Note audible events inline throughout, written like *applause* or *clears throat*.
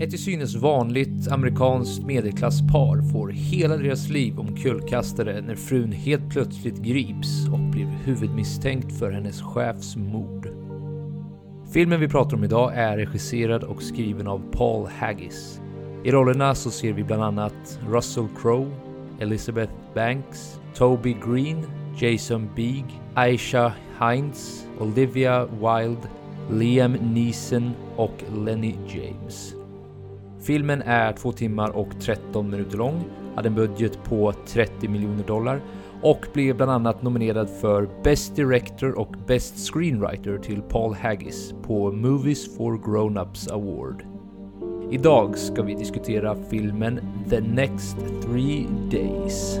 Ett till synes vanligt amerikanskt medelklasspar får hela deras liv omkullkastade när frun helt plötsligt grips och blir huvudmisstänkt för hennes chefs mord. Filmen vi pratar om idag är regisserad och skriven av Paul Haggis. I rollerna så ser vi bland annat Russell Crowe, Elizabeth Banks, Toby Green, Jason Beig, Aisha Hines, Olivia Wilde, Liam Neeson och Lenny James. Filmen är 2 timmar och 13 minuter lång, hade en budget på 30 miljoner dollar och blev bland annat nominerad för Best Director och Best Screenwriter till Paul Haggis på Movies for Grown-Ups Award. Idag ska vi diskutera filmen The Next Three Days.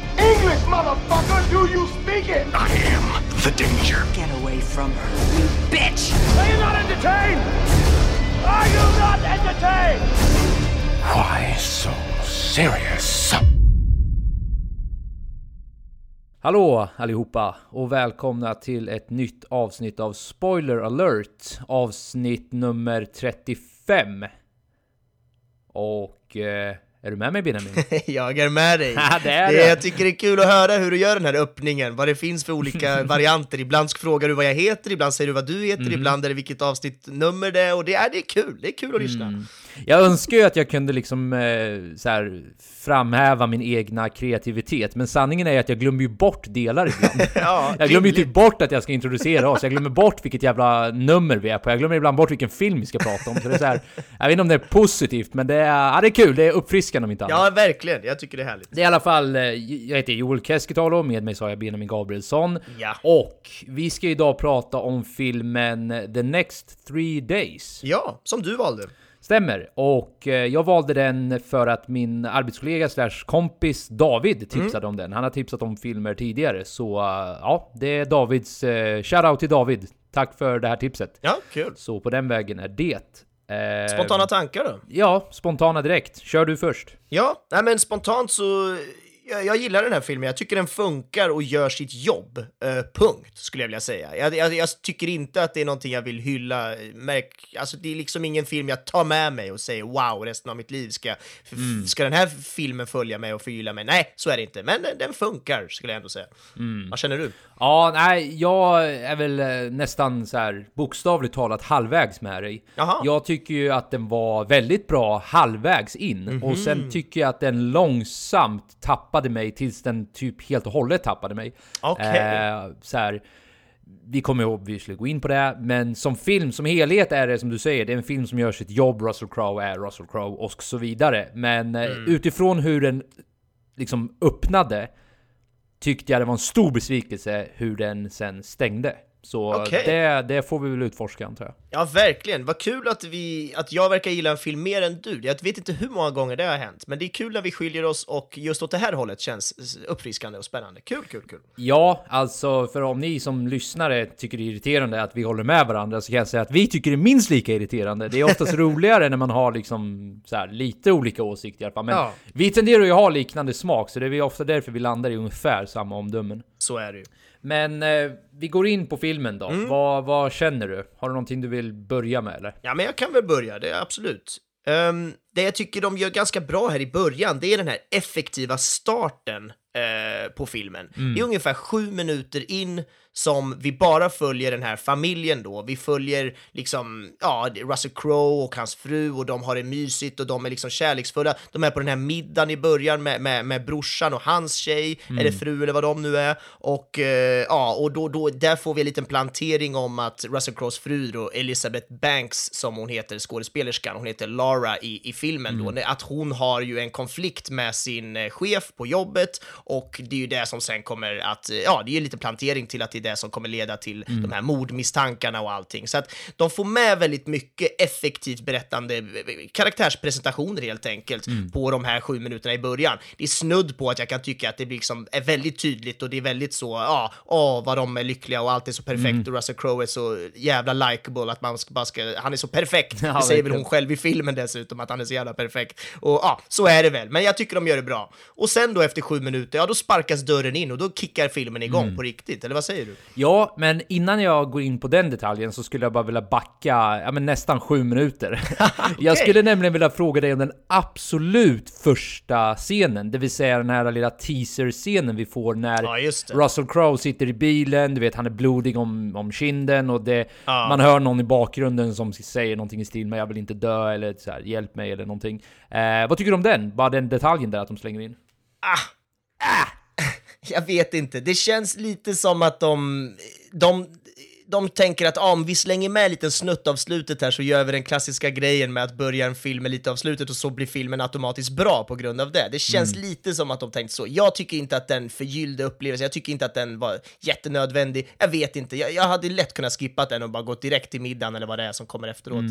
English, motherfucker! Do you speak it? I am the danger. Get away from her, you bitch! Are you not entertained? Are you not entertained? Why so serious? Hallå allihopa och välkomna till ett nytt avsnitt av Spoiler alert, avsnitt nummer 35. Och eh, är du med mig Benjamin? *laughs* Jag är med dig. Det är det, jag tycker det är kul att höra hur du gör den här öppningen, vad det finns för olika *laughs* varianter. Ibland frågar du vad jag heter, ibland säger du vad du heter, Mm. ibland är det vilket avsnitt nummer det är, och det är, det är kul. Det är kul att lyssna. Mm. Jag önskar ju att jag kunde liksom eh, så här, framhäva min egna kreativitet, men sanningen är ju att jag glömmer ju bort delar ibland. *laughs* Ja, jag glömmer ju typ bort att jag ska introducera oss, jag glömmer bort vilket jävla nummer vi är på, jag glömmer ibland bort vilken film vi ska prata om. Så det är så här, jag vet inte om det är positivt, men det är, ja, det är kul, det är uppfriskande om inte annat. Ja, verkligen. Jag tycker det är härligt. Det är i alla fall, eh, jag heter Joel Keskitalo, med mig så har jag Benjamin Gabrielsson. Ja. Och vi ska idag prata om filmen The Next Three Days. Ja, som du valde. Stämmer. Och eh, jag valde den för att min arbetskollega slash kompis David tipsade om den. Han har tipsat om filmer tidigare. Så eh, ja, det är Davids... Uh, shoutout till David. Tack för det här tipset. Ja, kul. Så på den vägen är det. Eh, Spontana tankar då? Ja, spontana direkt. Kör du först. Ja, nej men spontant så... Jag, jag gillar den här filmen, jag tycker den funkar och gör sitt jobb. Eh, punkt, skulle jag vilja säga. Jag, jag, jag tycker inte att det är någonting jag vill hylla. Märk, alltså, det är liksom ingen film jag tar med mig och säger wow, resten av mitt liv ska, f- ska den här filmen följa mig och förgylla mig. Nej, så är det inte. Men den, den funkar, skulle jag ändå säga. Vad känner du? Ja, nej, jag är väl eh, nästan så här bokstavligt talat halvvägs med dig. Jaha. Jag tycker ju att den var väldigt bra halvvägs in och sen tycker jag att den långsamt tappade mig tills den typ helt och hållet tappade mig. Okej. Eh, så här, vi kommer skulle gå in på det, men som film, som helhet är det som du säger, det är en film som gör sitt jobb, Russell Crowe är Russell Crowe och så vidare. Men eh, utifrån hur den liksom öppnade tyckte jag det var en stor besvikelse hur den sen stängde. Så Okej. det, det får vi väl utforska antar jag. Ja, verkligen. Vad kul att, vi, att jag verkar gilla en film mer än du. Jag vet inte hur många gånger det har hänt, men det är kul när vi skiljer oss och just åt det här hållet känns uppfriskande och spännande. Kul, kul, kul. Ja, alltså för om ni som lyssnare tycker det är irriterande att vi håller med varandra så kan jag säga att vi tycker det är minst lika irriterande. Det är oftast *laughs* roligare när man har liksom så här, lite olika åsikter i alla fall. Men Ja. vi tenderar ju att ha liknande smak, så det är ofta därför vi landar i ungefär samma omdömen. Så är det ju. Men eh, vi går in på filmen då. Vad, vad känner du? Har du någonting du vill börja med eller? Ja, men jag kan väl börja, det är absolut. Ehm, det jag tycker de gör ganska bra här i början, det är den här effektiva starten eh, på filmen. Det är ungefär sju minuter in som vi bara följer den här familjen då. Vi följer liksom, ja, Russell Crowe och hans fru och de har det mysigt och de är liksom kärleksfulla. De är på den här middagen i början med, med, med brorsan och hans tjej, eller fru eller vad de nu är. Och eh, ja, och då, då, där får vi en liten plantering om att Russell Crowes fru då, Elizabeth Banks, som hon heter, skådespelerskan, hon heter Lara i, i filmen då, att hon har ju en konflikt med sin eh, chef på jobbet och det är ju det som sen kommer att, eh, ja, det är ju lite plantering till att det är det som kommer leda till de här mordmisstankarna och allting. Så att de får med väldigt mycket effektivt berättande eh, karaktärspresentationer helt enkelt på de här sju minuterna i början. Det är snudd på att jag kan tycka att det liksom är väldigt tydligt och det är väldigt så, ja, åh, vad de är lyckliga och allt är så perfekt och Russell Crowe är så jävla likable att man bara ska, han är så perfekt. *laughs* Ja, det säger väl hon själv i filmen dessutom, att han är så jävla perfekt. Och ja, så är det väl, men jag tycker de gör det bra. Och sen då efter sju minuter, ja då sparkas dörren in och då kickar filmen igång Mm. på riktigt, eller vad säger du? Ja, men innan jag går in på den detaljen så skulle jag bara vilja backa ja, men nästan sju minuter. *laughs* Jag skulle nämligen vilja fråga dig om den absolut första scenen, det vill säga den här lilla teaser-scenen vi får när Ja. Russell Crowe sitter i bilen, du vet han är blodig om, om kinden och det, Ja. man hör någon i bakgrunden som säger någonting i stil med jag vill inte dö eller så här, hjälp mig eller någonting. Eh, vad tycker du om den? Bara den detaljen där att de slänger in? *laughs* Jag vet inte, det känns lite som att de, de, de tänker att ah, om vi slänger med en liten snutt av slutet här så gör vi den klassiska grejen med att börja en film med lite av slutet och så blir filmen automatiskt bra på grund av det. Det känns lite som att de tänkt så. Jag tycker inte att den förgyllde upplevelsen, jag tycker inte att den var jättenödvändig. Jag vet inte, jag, jag hade lätt kunnat skippa den och bara gått direkt till middagen eller vad det är som kommer efteråt.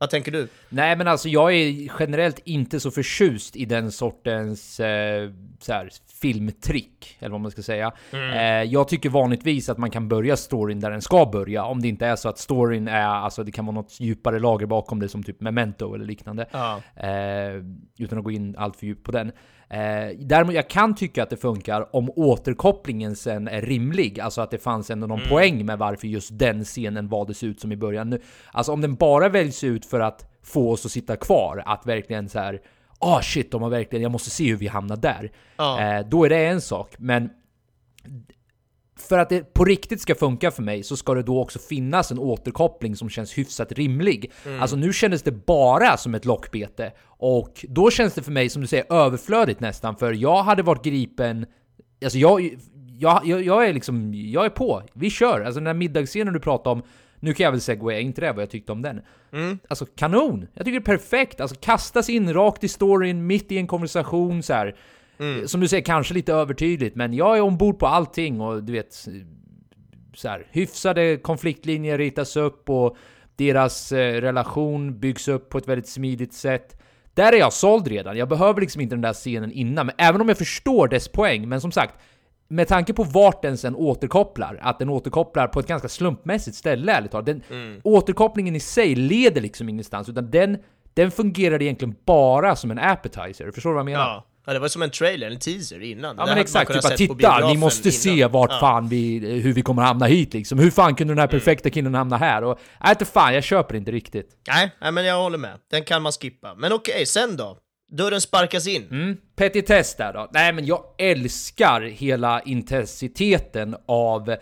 Vad tänker du? Nej, men alltså jag är generellt inte så förtjust i den sortens eh, så här, filmtrick, eller vad man ska säga. Eh, jag tycker vanligtvis att man kan börja storyn där den ska börja, om det inte är så att storyn är, alltså det kan vara något djupare lager bakom det som typ Memento eller liknande. Ja. Eh, utan att gå in allt för djupt på den. Eh, däremot, jag kan tycka att det funkar om återkopplingen sen är rimlig. Alltså att det fanns ändå någon poäng med varför just den scenen valdes ut som i början. Nu, alltså om den bara väljs ut för att få oss att sitta kvar, att verkligen så här. Ah shit, de har verkligen, jag måste se hur vi hamnar där. Ja. Eh, då är det en sak, men för att det på riktigt ska funka för mig så ska det då också finnas en återkoppling som känns hyfsat rimlig. Alltså nu kändes det bara som ett lockbete och då känns det för mig som du säger överflödigt nästan för jag hade varit gripen Alltså jag, jag, jag, jag är liksom, jag är på. Vi kör! Alltså den här middagsscenen du pratade om, nu kan jag väl segwaya, inte det vad jag tyckte om den. Alltså kanon! Jag tycker det är perfekt, alltså kastas in rakt i storyn, mitt i en konversation så här. Som du säger, kanske lite övertydligt, men jag är ombord på allting och du vet så här, hyfsade konfliktlinjer ritas upp och deras eh, relation byggs upp på ett väldigt smidigt sätt. Där är jag såld redan, jag behöver liksom inte den där scenen innan, men även om jag förstår dess poäng, men som sagt, med tanke på vart den sen återkopplar, att den återkopplar på ett ganska slumpmässigt ställe ärligt talat. Den, Återkopplingen i sig leder liksom ingenstans, utan den, den fungerar egentligen bara som en appetizer. Förstår du vad jag menar? Ja. Ja, det var som en trailer, en teaser innan. Ja men exakt, typ att titta, ni måste se innan. vart Ja. fan vi, hur vi kommer hamna hit liksom. Hur fan kunde den här Mm. perfekta killen hamna här? Och, nej inte fan, jag köper inte riktigt. Nej, nej, men jag håller med. Den kan man skippa. Men okej, sen då? Dörren sparkas in. Mm. Petitess där då. Nej men jag älskar hela intensiteten av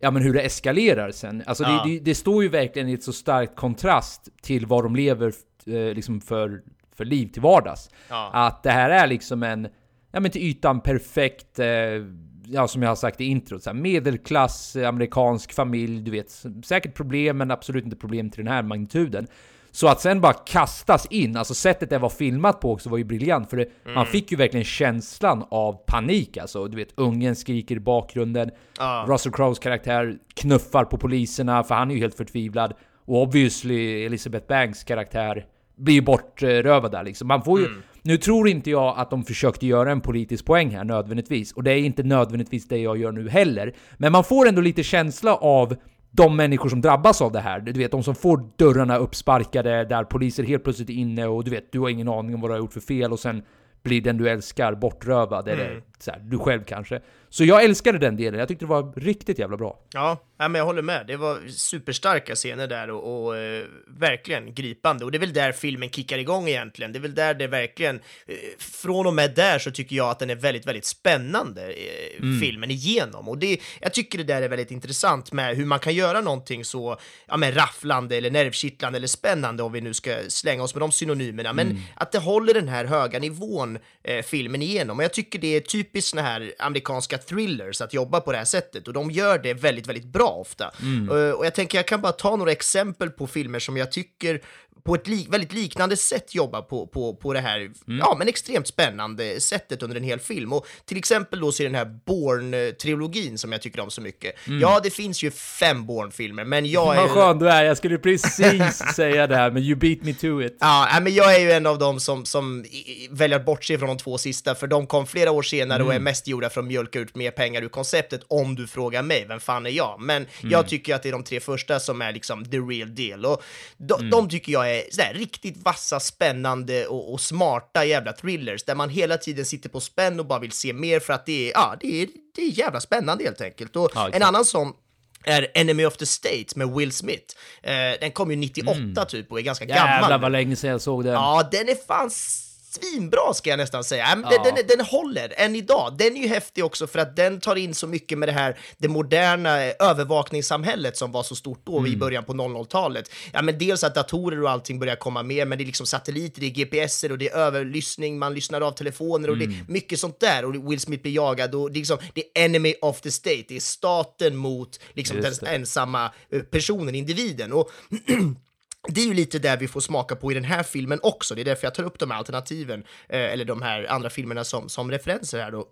Ja men hur det eskalerar sen. Alltså Ja. det, det, det står ju verkligen i ett så starkt kontrast till vad de lever eh, liksom för, för liv till vardags. Ja. Att det här är liksom en, ja men till ytan perfekt, eh, ja som jag har sagt i introt, så här, medelklass eh, amerikansk familj, du vet, säkert problem men absolut inte problem till den här magnituden. Så att sen bara kastas in, alltså sättet det var filmat på också var ju briljant för det, man fick ju verkligen känslan av panik alltså. Du vet, ungen skriker i bakgrunden, Ja. Russell Crowes karaktär knuffar på poliserna för han är ju helt förtvivlad. Och obviously Elizabeth Banks karaktär blir ju bortrövad där liksom. Man får ju, Nu tror inte jag att de försökte göra en politisk poäng här nödvändigtvis, och det är inte nödvändigtvis det jag gör nu heller. Men man får ändå lite känsla av de människor som drabbas av det här. Du vet, de som får dörrarna uppsparkade, där poliser helt plötsligt är inne och du vet, du har ingen aning om vad du har gjort för fel och sen blir den du älskar bortrövad, eller så här, du själv kanske. Så jag älskade den delen, jag tyckte det var riktigt jävla bra. Ja, men jag håller med. Det var superstarka scener där och, och eh, verkligen gripande. Och det är väl där filmen kickar igång egentligen. Det är väl där det verkligen, eh, från och med där så tycker jag att den är väldigt, väldigt spännande, eh, filmen igenom. Och det, jag tycker det där är väldigt intressant med hur man kan göra någonting så, ja men rafflande eller nervkittlande eller spännande om vi nu ska slänga oss med de synonymerna. Men att det håller den här höga nivån, eh, filmen igenom. Och jag tycker det är typiskt såna här amerikanska thrillers att jobba på det här sättet och de gör det väldigt, väldigt bra ofta. Eh, och jag tänker jag kan bara ta några exempel på filmer som jag tycker på ett li väldigt liknande sätt jobbar på, på, på det här ja, men extremt spännande sättet under en hel film. Och till exempel då så är den här Bourne-trilogin som jag tycker om så mycket. Ja, det finns ju fem Bourne-filmer, men jag är... Vad skön du är, jag skulle precis *laughs* säga det här, men you beat me to it. Ja, men jag är ju en av dem som, som väljer att bortse från de två sista, för de kom flera år senare och är mest gjorda för att mjölka ut mer pengar ur konceptet, om du frågar mig, vem fan är jag? Men jag tycker att det är de tre första som är liksom the real deal, och de, de tycker jag är sådär riktigt vassa, spännande och, och smarta jävla thrillers, där man hela tiden sitter på spänn och bara vill se mer för att det är, ja, det är, det är jävla spännande helt enkelt. Och Ja, en annan sån är Enemy of the State med Will Smith. Eh, den kom ju 98 typ och är ganska gammal. Jävlar vad länge sedan jag såg den. Ja, den är fan svinbra ska jag nästan säga. Ja, men den, den, den håller än idag. Den är ju häftig också för att den tar in så mycket med det här det moderna eh, övervakningssamhället som var så stort då i början på 00-talet. Ja, men dels att datorer och allting börjar komma med, men det är liksom satelliter, det är GPSer och det är överlyssning, man lyssnar av telefoner och det är mycket sånt där och Will Smith blir jagad och det är liksom det är enemy of the state, det är staten mot liksom den ensamma eh, personen, individen. Och *clears throat* det är ju lite där vi får smaka på i den här filmen också. Det är därför jag tar upp de här alternativen, eh, eller de här andra filmerna som, som referenser här då.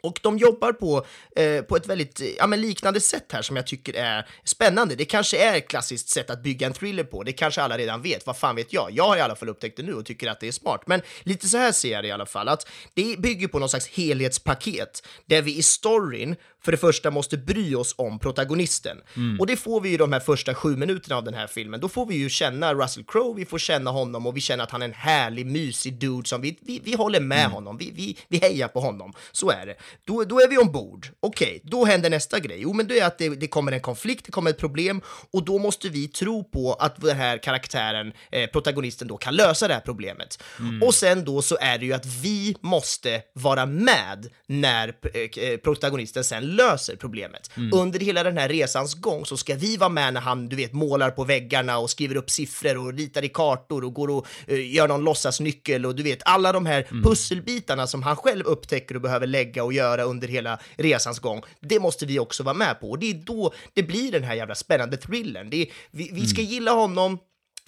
Och de jobbar på, eh, på ett väldigt eh, ja, men liknande sätt här som jag tycker är spännande. Det kanske är ett klassiskt sätt att bygga en thriller på. Det kanske alla redan vet. Vad fan vet jag? Jag har i alla fall upptäckt det nu och tycker att det är smart. Men lite så här ser jag det i alla fall. Att det bygger på någon slags helhetspaket där vi i storyn för det första måste bry oss om protagonisten. Och det får vi ju de här första sju minuterna av den här filmen. Då får vi ju känna Russell Crowe, vi får känna honom och vi känner att han är en härlig, mysig dude som vi, vi, vi håller med honom. Vi, vi, vi hejar på honom. Så är det. Då, då är vi ombord. Okej, då händer nästa grej. Jo, men det är att det, det kommer en konflikt, det kommer ett problem och då måste vi tro på att den här karaktären, eh, protagonisten då, kan lösa det här problemet. Och sen då så är det ju att vi måste vara med när eh, protagonisten sen löser problemet. Under hela den här resans gång så ska vi vara med när han, du vet, målar på väggarna och skriver upp siffror och ritar i kartor och går och eh, gör någon låtsasnyckel och du vet, alla de här pusselbitarna som han själv upptäcker och behöver lägga och göra under hela resans gång. Det måste vi också vara med på och det är då det blir den här jävla spännande thrillern. Det är, vi, vi ska gilla honom,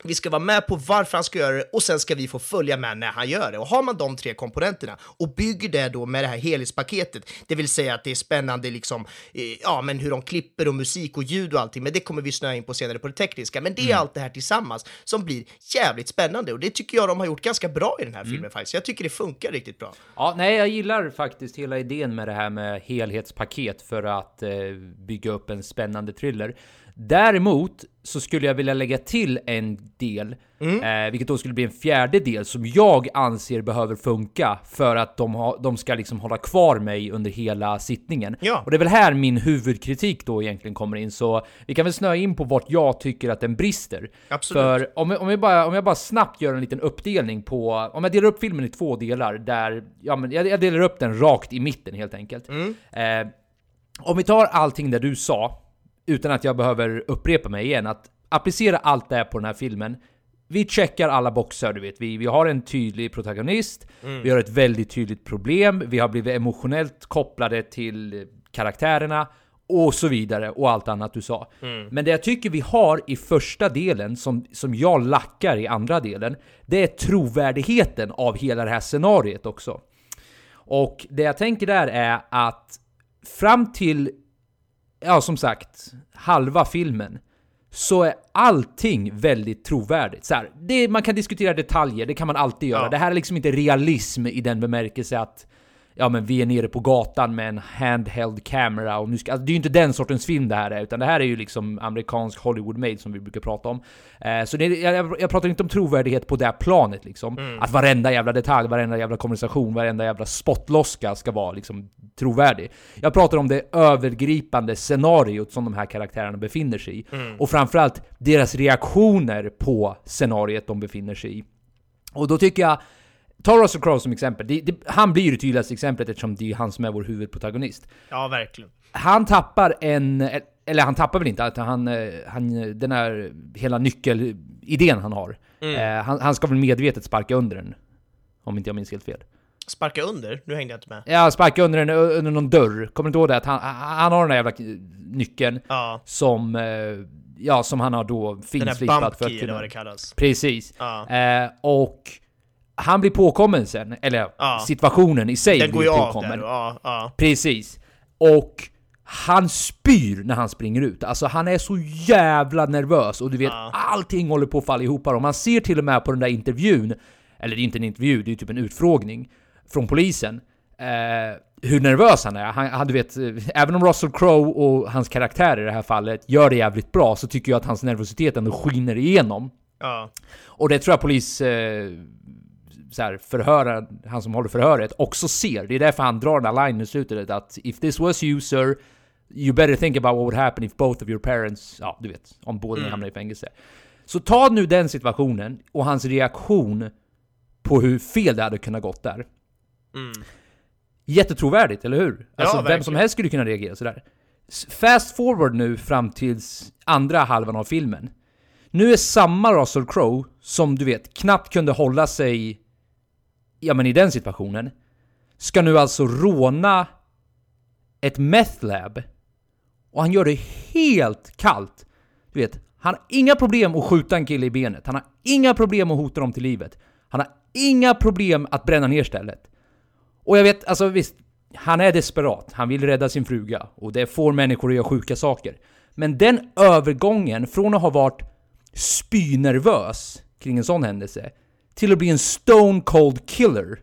vi ska vara med på varför han ska göra det och sen ska vi få följa med när han gör det. Och har man de tre komponenterna och bygger det då med det här helhetspaketet, det vill säga att det är spännande liksom, eh, ja men hur de klipper och musik och ljud och allting, men det kommer vi snöa in på senare på det tekniska. Men det är allt det här tillsammans som blir jävligt spännande och det tycker jag de har gjort ganska bra i den här filmen faktiskt. Jag tycker det funkar riktigt bra. Ja, nej, jag gillar faktiskt hela idén med det här med helhetspaket för att eh, bygga upp en spännande thriller. Däremot så skulle jag vilja lägga till en del, eh, vilket då skulle bli en fjärde del som jag anser behöver funka för att de, ha, de ska liksom hålla kvar mig under hela sittningen. Ja. Och det är väl här min huvudkritik då egentligen kommer in, så vi kan väl snöa in på vart jag tycker att den brister. Absolut. För om, jag- om, jag bara, om jag bara snabbt gör en liten uppdelning på, om jag delar upp filmen i två delar där, ja men jag, jag delar upp den rakt i mitten helt enkelt. Eh, om vi tar allting där du sa, utan att jag behöver upprepa mig igen, att applicera allt det här på den här filmen. Vi checkar alla boxar, du vet. Vi, vi har en tydlig protagonist, vi har ett väldigt tydligt problem, vi har blivit emotionellt kopplade till karaktärerna och så vidare och allt annat du sa. Men det jag tycker vi har i första delen, som, som jag lackar i andra delen, det är trovärdigheten av hela det här scenariet också. Och det jag tänker där är att fram till, ja som sagt, halva filmen så är allting väldigt trovärdigt. Så här, det, man kan diskutera detaljer, det kan man alltid göra. Ja. Det här är liksom inte realism i den bemärkelse att ja men vi är nere på gatan med en handheld camera och nu ska, alltså, det är ju inte den sortens film det här är, utan det här är ju liksom amerikansk Hollywood made som vi brukar prata om. Eh, så det, jag, jag pratar inte om trovärdighet på det här planet liksom. Mm. Att varenda jävla detalj, varenda jävla konversation, varenda jävla spottloska ska vara liksom trovärdig. Jag pratar om det övergripande scenariot som de här karaktärerna befinner sig i. Mm. Och framförallt deras reaktioner på scenariet de befinner sig i. Och då tycker jag, ta Russell Crowe som exempel. Det, det, han blir ju det tydligaste exemplet eftersom det är han som är vår huvudprotagonist. Ja, verkligen. Han tappar en, eller han tappar väl inte, utan han, eh, han, den här hela nyckelidén han har. Eh, han, han ska väl medvetet sparka under den. Om inte jag minns helt fel. Sparka under? Nu hängde jag inte med. Ja, sparka under den, under någon dörr. Kommer du inte ihåg det? Att han, han har den där jävla nyckeln Ja, som, eh, ja, som han har då den finslipat här för att key eller kunna... vad det kallas. Precis. Ja. Eh, och han blir påkommen sen, eller Ja. situationen i sig Den blir går påkommen. Ja, ja. Precis. Och han spyr när han springer ut. Alltså han är så jävla nervös och du vet, Ja. allting håller på att falla ihop. Och man ser till och med på den där intervjun, eller det är inte en intervju, det är typ en utfrågning från polisen. Eh, hur nervös han är. Han, han, du vet, eh, även om Russell Crowe och hans karaktär i det här fallet gör det jävligt bra så tycker jag att hans nervositet ändå skiner igenom. ja. Och det tror jag polis... Eh, så här, förhöra, han som håller förhöret också ser. Det är därför han drar den här linen i slutet att If this was you sir, you better think about what would happen if both of your parents... Ja, du vet. Om båda ni hamnar i fängelse. Så ta nu den situationen och hans reaktion på hur fel det hade kunnat gått där. Jättetrovärdigt, eller hur? Alltså vem verkligen. som helst skulle kunna reagera sådär. Fast forward nu fram tills andra halvan av filmen. Nu är samma Russell Crowe, som du vet knappt kunde hålla sig ja men i den situationen, ska nu alltså råna ett meth lab. Och han gör det helt kallt. Du vet, han har inga problem att skjuta en kille i benet. Han har inga problem att hota dem till livet. Han har inga problem att bränna ner stället. Och jag vet, alltså visst, han är desperat. Han vill rädda sin fruga. Och det får människor att göra sjuka saker. Men den övergången från att ha varit spynervös kring en sån händelse till att bli en stone cold killer.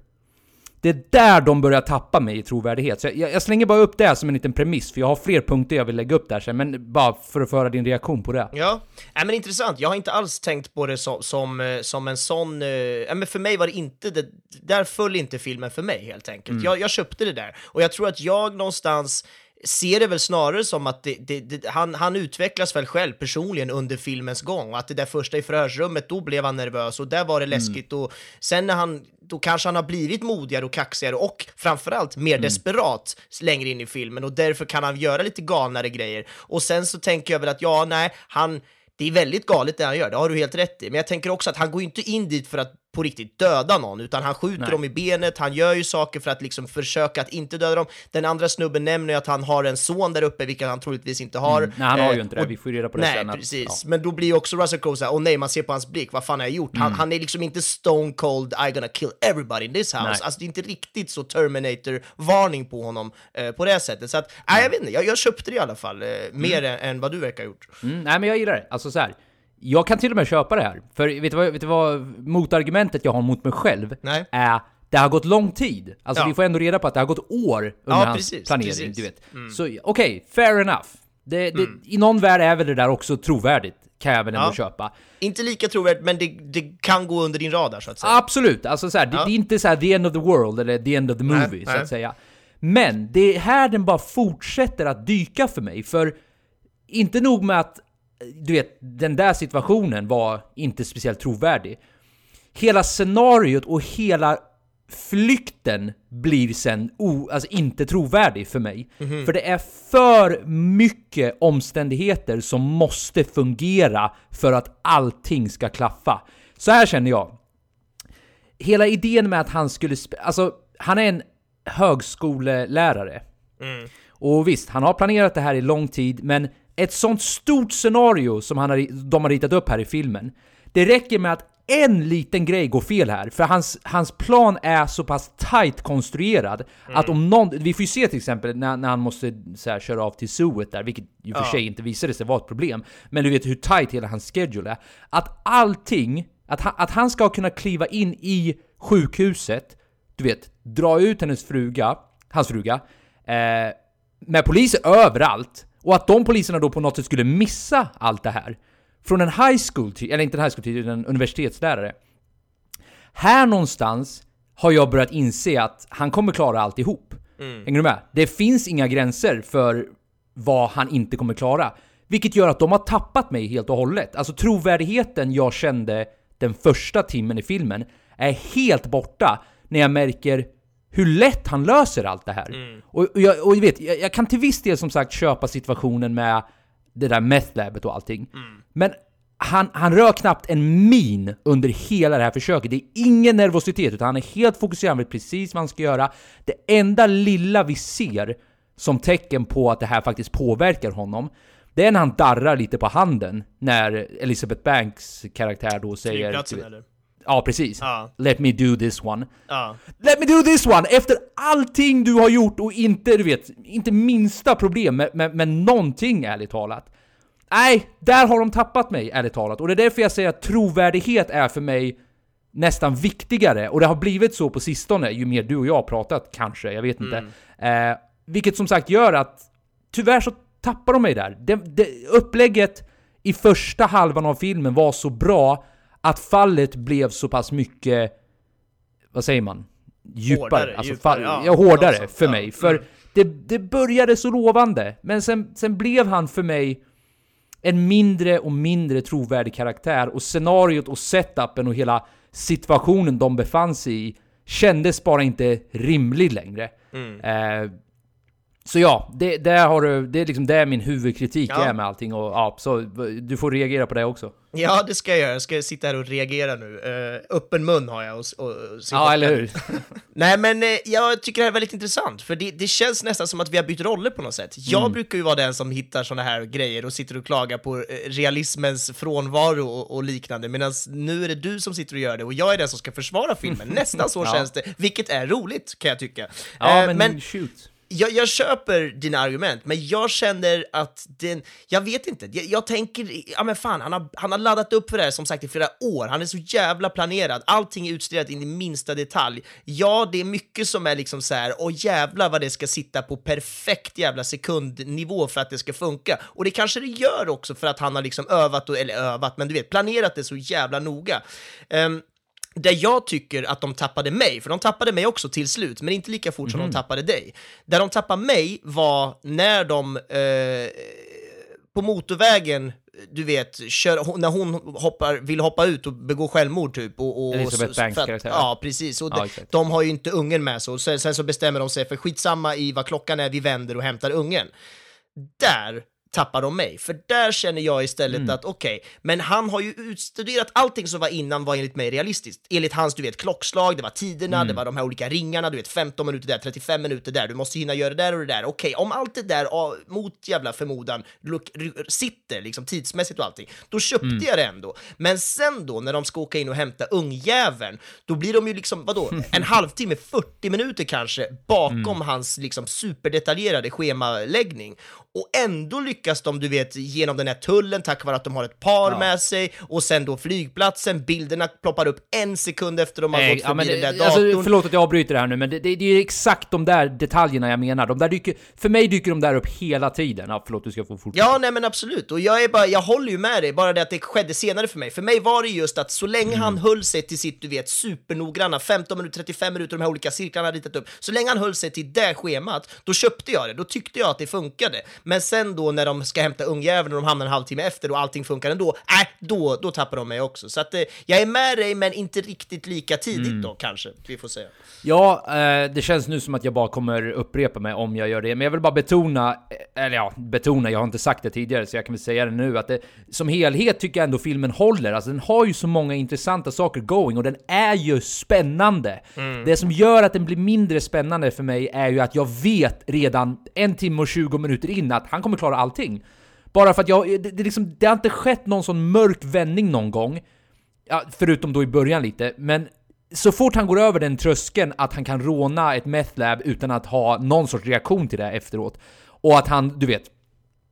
Det är där de börjar tappa mig i trovärdighet. Så jag, jag slänger bara upp det som en liten premiss, för jag har fler punkter jag vill lägga upp där sen, men bara för att få höra din reaktion på det. Ja, äh, men intressant. Jag har inte alls tänkt på det som, som, eh, som en sån... Äh, men för mig var det inte... Det, där föll inte filmen för mig, helt enkelt. Jag, jag köpte det där. Och jag tror att jag någonstans ser det väl snarare som att det, det, det, han, han utvecklas väl själv personligen under filmens gång och att det där första i förhörsrummet, då blev han nervös och där var det läskigt och sen när han, då kanske han har blivit modigare och kaxigare och framförallt mer desperat längre in i filmen och därför kan han göra lite galnare grejer. Och sen så tänker jag väl att ja, nej, han det är väldigt galet det han gör, det har du helt rätt i. Men jag tänker också att han går inte in dit för att på riktigt döda någon, utan han skjuter Nej. dem i benet, han gör ju saker för att liksom försöka att inte döda dem. Den andra snubben nämner ju att han har en son där uppe, vilket han troligtvis inte har. Mm. Nej, han har ju Eh, inte det. och- Vi får ju reda på det Nej, sen. att- precis. ja. Men då blir ju också Russell Crowe såhär, åh nej, man ser på hans blick, vad fan har jag gjort? Han, han är liksom inte stone cold, I gonna kill everybody in this house. Nej. Alltså det är inte riktigt så Terminator-varning på honom eh, på det sättet. Så att, nej jag vet inte, jag, jag köpte det i alla fall, eh, mer än, än vad du verkar ha gjort. Mm, nej men jag gillar det. Alltså så här. Jag kan till och med köpa det här. För vet du vad, vet du vad motargumentet jag har mot mig själv Nej. är det har gått lång tid. Alltså Ja. vi får ändå reda på att det har gått år under Ja, hans precis, planering, precis. Mm. du vet. Så okej, fair enough. Det, det, I någon värld är väl det där också trovärdigt, kan jag väl ändå Ja. köpa. Inte lika trovärdigt, men det, det kan gå under din radar så att säga. Absolut, alltså så här, det, det är inte så här the end of the world eller the end of the Nej, movie, så nej. att säga. Men det är här den bara fortsätter att dyka för mig, för inte nog med att du vet, den där situationen var inte speciellt trovärdig. Hela scenariot och hela flykten blir sen o, alltså inte trovärdig för mig. För det är för mycket omständigheter som måste fungera för att allting ska klaffa. Så här känner jag. Hela idén med att han skulle... Alltså, han är en högskolelärare. Och visst, han har planerat det här i lång tid, men ett sånt stort scenario som han har, de har ritat upp här i filmen, det räcker med att en liten grej går fel här, för hans, hans plan är så pass tight konstruerad att om någon... Vi får ju se till exempel när, när han måste så här, köra av till zooet där, vilket ju för sig inte visade sig vara ett problem, men du vet hur tight hela hans schedule är. Att allting, att han, att han ska kunna kliva in i sjukhuset, du vet, dra ut hennes fruga, hans fruga, eh, med poliser överallt. Och att de poliserna då på något sätt skulle missa allt det här. Från en high school, eller inte en high school utan en universitetslärare. Här någonstans har jag börjat inse att han kommer klara alltihop. Mm. Hänger du med? Det finns inga gränser för vad han inte kommer klara. Vilket gör att de har tappat mig helt och hållet. Alltså trovärdigheten jag kände den första timmen i filmen är helt borta när jag märker hur lätt han löser allt det här. Mm. Och, och, jag, och jag vet, jag, jag, kan till viss del som sagt köpa situationen med det där methlabet och allting. Mm. Men han, han rör knappt en min under hela det här försöket. Det är ingen nervositet, utan han är helt fokuserad med precis vad han ska göra. Det enda lilla vi ser som tecken på att det här faktiskt påverkar honom, det är när han darrar lite på handen när Elizabeth Banks karaktär då säger... Flygplatsen eller? Ja, precis. Ja. Let me do this one. Ja. Let me do this one! Efter allting du har gjort och inte, du vet, inte minsta problem med, med, med någonting ärligt talat. Nej, där har de tappat mig ärligt talat. Och det är därför jag säger att trovärdighet är för mig nästan viktigare. Och det har blivit så på sistone, ju mer du och jag har pratat kanske, jag vet inte. Mm. Eh, vilket som sagt gör att tyvärr så tappar de mig där. Det, det, upplägget i första halvan av filmen var så bra att fallet blev så pass mycket, vad säger man? Djupare. Hårdare, alltså, djupare, fall, ja, ja, hårdare alltså, för ja, mig. För mm. det, det började så lovande, men sen, sen blev han för mig en mindre och mindre trovärdig karaktär och scenariot och setupen och hela situationen de befann sig i kändes bara inte rimlig längre. Mm. Eh, så ja, det, där har du, det är liksom det min huvudkritik Ja. är med allting och ja, så du får reagera på det också. *laughs* Ja, det ska jag göra. Jag ska sitta här och reagera nu. Uh, öppen mun har jag och, och, och Ja, eller hur? *laughs* Nej, men eh, jag tycker det här är väldigt intressant, för det, det känns nästan som att vi har bytt roller på något sätt. Jag Mm. brukar ju vara den som hittar såna här grejer och sitter och klagar på eh, realismens frånvaro och, och liknande, medan nu är det du som sitter och gör det och jag är den som ska försvara filmen. *laughs* Nästan så Ja. känns det, vilket är roligt kan jag tycka. Ja, Eh, men, shoot jag, jag köper dina argument, men jag känner att den, jag vet inte, jag, jag tänker, ja men fan, han har, han har laddat upp för det här som sagt i flera år, han är så jävla planerad, allting är utstuderat in i minsta detalj. Ja, det är mycket som är liksom så här, och jävla vad det ska sitta på perfekt jävla sekundnivå för att det ska funka. Och det kanske det gör också för att han har liksom övat, och, eller övat, men du vet, planerat det så jävla noga. Um, där jag tycker att de tappade mig, för de tappade mig också till slut, men inte lika fort som de tappade dig. Där de tappade mig var när de eh, på motorvägen, du vet, kör, när hon hoppar, vill hoppa ut och begå självmord typ. Och, och, Elisabeth Banks karaktär. Ja, precis. Och Ja, de, de har ju inte ungen med sig, och sen, sen så bestämmer de sig för skitsamma i vad klockan är, vi vänder och hämtar ungen. Där tappar de mig, för där känner jag istället Mm. att okej, men han har ju utstuderat allting som var innan var enligt mig realistiskt. Enligt hans, du vet, klockslag, det var tiderna, Mm. det var de här olika ringarna, du vet, 15 minuter där, 35 minuter där, du måste hinna göra det där och det där. Okej, om allt det där mot jävla förmodan look, sitter liksom tidsmässigt och allting, då köpte Mm. jag det ändå. Men sen då, när de ska åka in och hämta ungjäveln, då blir de ju liksom, vadå, *laughs* en halvtimme, 40 minuter kanske, bakom Mm. hans liksom superdetaljerade schemaläggning. Och ändå lyckas de, du vet, genom den här tullen tack vare att de har ett par Ja. med sig och sen då flygplatsen, bilderna ploppar upp en sekund efter de har Nej, gått ja, förbi den det, där alltså, datorn. förlåt att jag avbryter det här nu, men det, det, det är ju exakt de där detaljerna jag menar. De där dyker, för mig dyker de där upp hela tiden. Ja, förlåt, du ska få fortsätta. Ja, nej men absolut. Och jag, är bara, jag håller ju med dig, bara det att det skedde senare för mig. För mig var det just att så länge han Mm. höll sig till sitt, du vet, supernoggranna, 15 minuter, 35 minuter, de här olika cirklarna han ritat upp, så länge han höll sig till det schemat, då köpte jag det. Då tyckte jag att det funkade. Men sen då när de ska hämta ungjäveln och de hamnar en halvtimme efter och allting funkar ändå, äh, då, då tappar de mig också. Så att eh, jag är med dig, men inte riktigt lika tidigt Mm. då kanske, vi får säga. Ja, eh, det känns nu som att jag bara kommer upprepa mig om jag gör det, men jag vill bara betona, eh, eller ja, betona, jag har inte sagt det tidigare så jag kan väl säga det nu, att det, som helhet tycker jag ändå filmen håller. Alltså den har ju så många intressanta saker going och den är ju spännande. Det som gör att den blir mindre spännande för mig är ju att jag vet redan en timme och 20 minuter in att han kommer klara allting. Bara för att jag, det, det, liksom, det har inte skett någon sån mörk vändning någon gång. Ja, förutom då i början lite, men så fort han går över den tröskeln att han kan råna ett methlab utan att ha någon sorts reaktion till det efteråt. Och att han, du vet,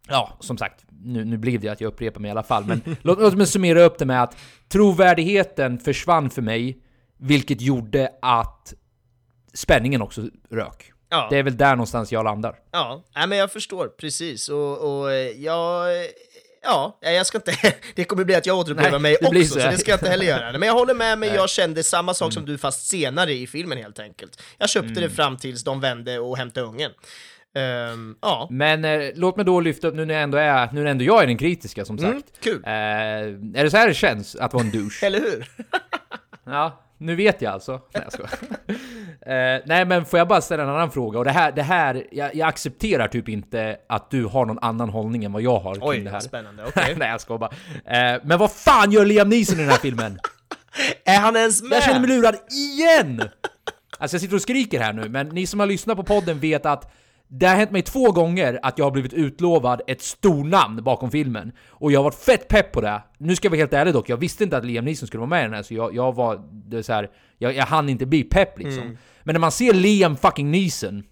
ja, som sagt, nu, nu blev det att jag upprepar mig i alla fall, men *laughs* låt, låt mig summera upp det med att trovärdigheten försvann för mig, vilket gjorde att spänningen också rök. Ja. Det är väl där någonstans jag landar. Ja, nej, men jag förstår precis. Och, och eh, jag... Ja, jag ska inte... *laughs* Det kommer bli att jag återupplever mig också, så så det ska jag inte heller göra. Men jag håller med mig, jag kände samma sak som du fast senare i filmen helt enkelt. Jag köpte det fram tills de vände och hämtade ungen. Ehm, ja, Men eh, låt mig då lyfta upp, nu när, jag ändå är, nu när ändå jag är den kritiska som sagt. Mm, kul. Eh, är det så här det känns att vara en douche? *laughs* eller hur? Ja, nu vet jag alltså. Nej, jag *laughs* eh, nej, men får jag bara ställa en annan fråga? Och det här, det här jag, jag accepterar typ inte att du har någon annan hållning än vad jag har kring Oj, det här. spännande. Okej. *laughs* nej, jag skojar bara. Eh, men vad fan gör Liam Neeson i den här filmen? *laughs* Är han ens med? Jag känner mig lurad igen! Alltså jag sitter och skriker här nu, men ni som har lyssnat på podden vet att det har hänt mig två gånger att jag har blivit utlovad ett stornamn bakom filmen. Och jag har varit fett pepp på det. Nu ska jag vara helt ärlig dock, jag visste inte att Liam Neeson skulle vara med i den här, så jag, jag var... Det så här, jag, jag hann inte bli pepp liksom. Mm. Men när man ser Liam fucking Neeson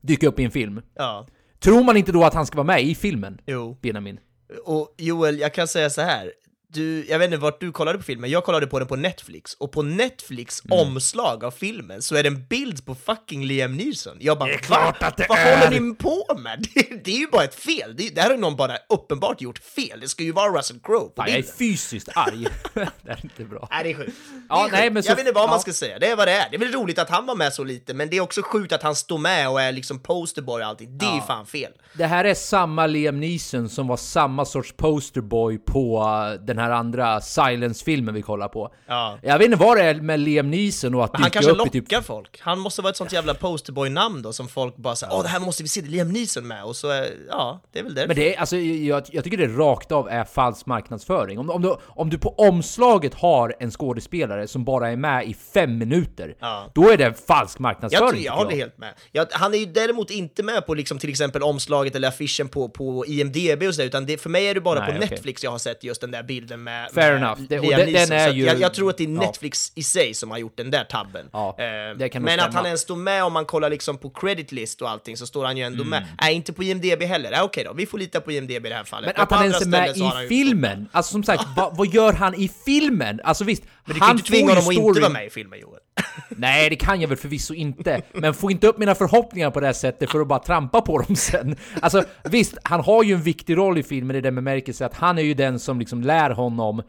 dyka upp i en film, Ja, tror man inte då att han ska vara med i filmen? jo. Benjamin? Och Joel, jag kan säga så här. Du, jag vet inte vart du kollade på filmen, jag kollade på den på Netflix, och på Netflix Mm. omslag av filmen så är det en bild på fucking Liam Neeson. Jag bara, Det är klart Va? att det Vad är!" håller ni på med? *laughs* Det, det är ju bara ett fel, det, det här har någon bara uppenbart gjort fel, det ska ju vara Russell Crowe på Fan, jag är fysiskt arg. *laughs* *laughs* det är inte bra. Nej, det är sjukt. Ja, är nej, sjukt. men så- jag vet inte vad ja. man ska säga, det är vad det är. Det är väl roligt att han var med så lite, men det är också sjukt att han står med och är liksom posterboy och allting. Det är ju fan fel. Det här är samma Liam Neeson som var samma sorts posterboy på uh, den här andra Silence-filmen vi kollar på. Ja. Jag vet inte vad det är med Liam Neeson och att Men han kanske upp i lockar typ... folk. Han måste vara ett sånt jävla posterboy-namn då som folk bara säger åh det här måste vi se, det Liam Neeson med och så ja, det är väl därför. Men det är, alltså, jag, jag tycker det rakt av är falsk marknadsföring. Om, om, du, om du på omslaget har en skådespelare som bara är med i fem minuter, Ja. då är det falsk marknadsföring. jag, tror- jag håller helt med. Jag, han är ju däremot inte med på liksom till exempel omslaget eller affischen på, på IMDB och sådär, utan det, för mig är det bara Nej, på okej. Netflix jag har sett just den där bilden med, Fair med enough. Det- och den- den är ju- jag, jag tror att det är ja. Netflix i sig som har gjort den där tabben. Ja, Eh, men att han ens står med om man kollar liksom på credit list och allting så står han ju ändå Mm. med. Nej, inte på IMDB heller. Nej, okej då, vi får lita på IMDB i det här fallet. Men på att han ens är med han i filmen! Alltså som sagt, vad, vad gör han i filmen? Alltså visst, Men du kan ju inte tvinga honom att inte vara med i filmen Joel. Nej, det kan jag väl förvisso inte. Men få inte upp mina förhoppningar på det här sättet för att bara trampa på dem sen. Alltså visst, han har ju en viktig roll i filmen i den bemärkelse att han är ju den som liksom lär honom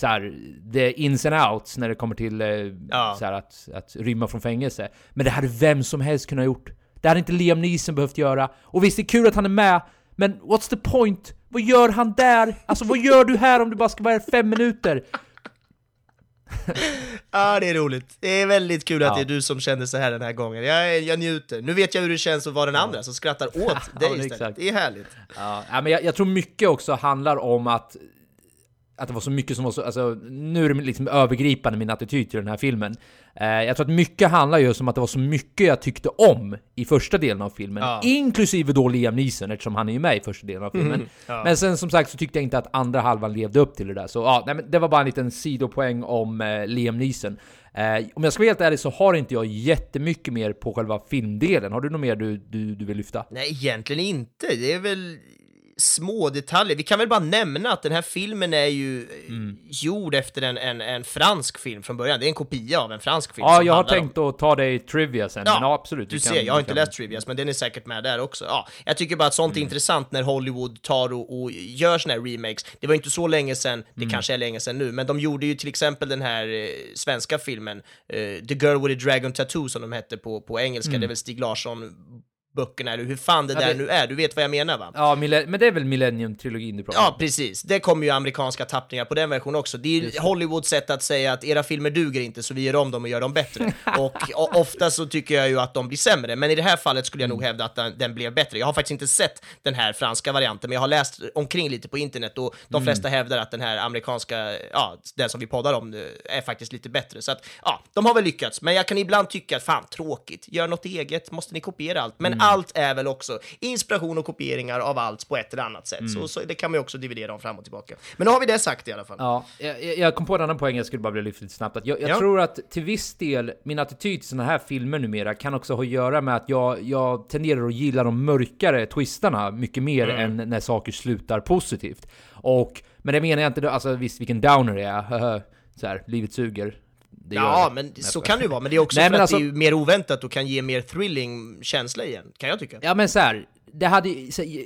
så här, the ins and outs när det kommer till eh, Ja. så här, att, att rymma från fängelse. Men det hade vem som helst kunnat gjort. Det hade inte Liam Neeson behövt göra. Och visst, det är kul att han är med, men what's the point? Vad gör han där? Alltså vad gör du här om du bara ska vara här fem minuter? *laughs* Ja, det är roligt. Det är väldigt kul att Ja. det är du som känner så här den här gången. Jag, jag njuter. Nu vet jag hur det känns att vara den andra som skrattar åt *laughs* dig istället. Det är härligt. Ja, men jag, jag tror mycket också handlar om att att det var så mycket som var så, alltså nu är det liksom övergripande min attityd till den här filmen. Eh, jag tror att mycket handlar just om att det var så mycket jag tyckte om i första delen av filmen. Ja. Inklusive då Liam Neeson eftersom han är ju med i första delen av filmen. Mm, ja. Men sen som sagt så tyckte jag inte att andra halvan levde upp till det där. Så ja, nej, men det var bara en liten sidopoäng om eh, Liam Neeson. Eh, om jag ska vara helt ärlig så har inte jag jättemycket mer på själva filmdelen. Har du något mer du, du, du vill lyfta? Nej, egentligen inte. Det är väl små detaljer. Vi kan väl bara nämna att den här filmen är ju eh, Mm. gjord efter en, en, en fransk film från början. Det är en kopia av en fransk film Ja, jag har handlar om- tänkt att ta det i trivia sen, men ja, absolut. Du vi ser, kan- jag har inte kan- läst Trivias, men den är säkert med där också. Ja, jag tycker bara att sånt är Mm. intressant när Hollywood tar och, och gör såna här remakes. Det var inte så länge sedan, det Mm. kanske är länge sedan nu, men de gjorde ju till exempel den här eh, svenska filmen, eh, The Girl with a Dragon Tattoo som de hette på, på engelska, det är väl Stig Larsson böckerna, eller hur fan det Mm. Ja, där det- nu är, du vet vad jag menar va? Ja, men det är väl Millennium-trilogin du pratar Ja, om? precis. Det kommer ju amerikanska tappningar på den versionen också. Det är ju Hollywoods sätt att säga att era filmer duger inte, så vi gör om dem och gör dem bättre. *laughs* och, ofta så tycker jag ju att de blir sämre, men i det här fallet skulle jag nog hävda att den, den blev bättre. Jag har faktiskt inte sett den här franska varianten, men jag har läst omkring lite på internet och de flesta hävdar att den här amerikanska, ja, den som vi poddar om, eh, är faktiskt lite bättre. Så att, ja, de har väl lyckats, men jag kan ibland tycka att fan, tråkigt, gör något eget, måste ni kopiera allt? Men allt är väl också inspiration och kopieringar av allt på ett eller annat sätt. Så, så det kan man ju också dividera om fram och tillbaka. Men nu har vi det sagt i alla fall. Ja, jag, jag kom på en annan poäng jag skulle bara vilja lyfta lite snabbt. Jag jag Ja. tror att till viss del, min attityd till såna här filmer numera kan också ha att göra med att jag, jag tenderar att gilla de mörkare twistarna mycket mer Mm. än när saker slutar positivt. Och, men det menar jag inte, alltså visst vilken downer det är, *laughs* så här, livet suger. Det Ja, det. men Nej, så kan det ju vara, men det är också Nej, för att alltså- det är mer oväntat och kan ge mer thrilling känsla igen, kan jag tycka. Ja men så här, det hade,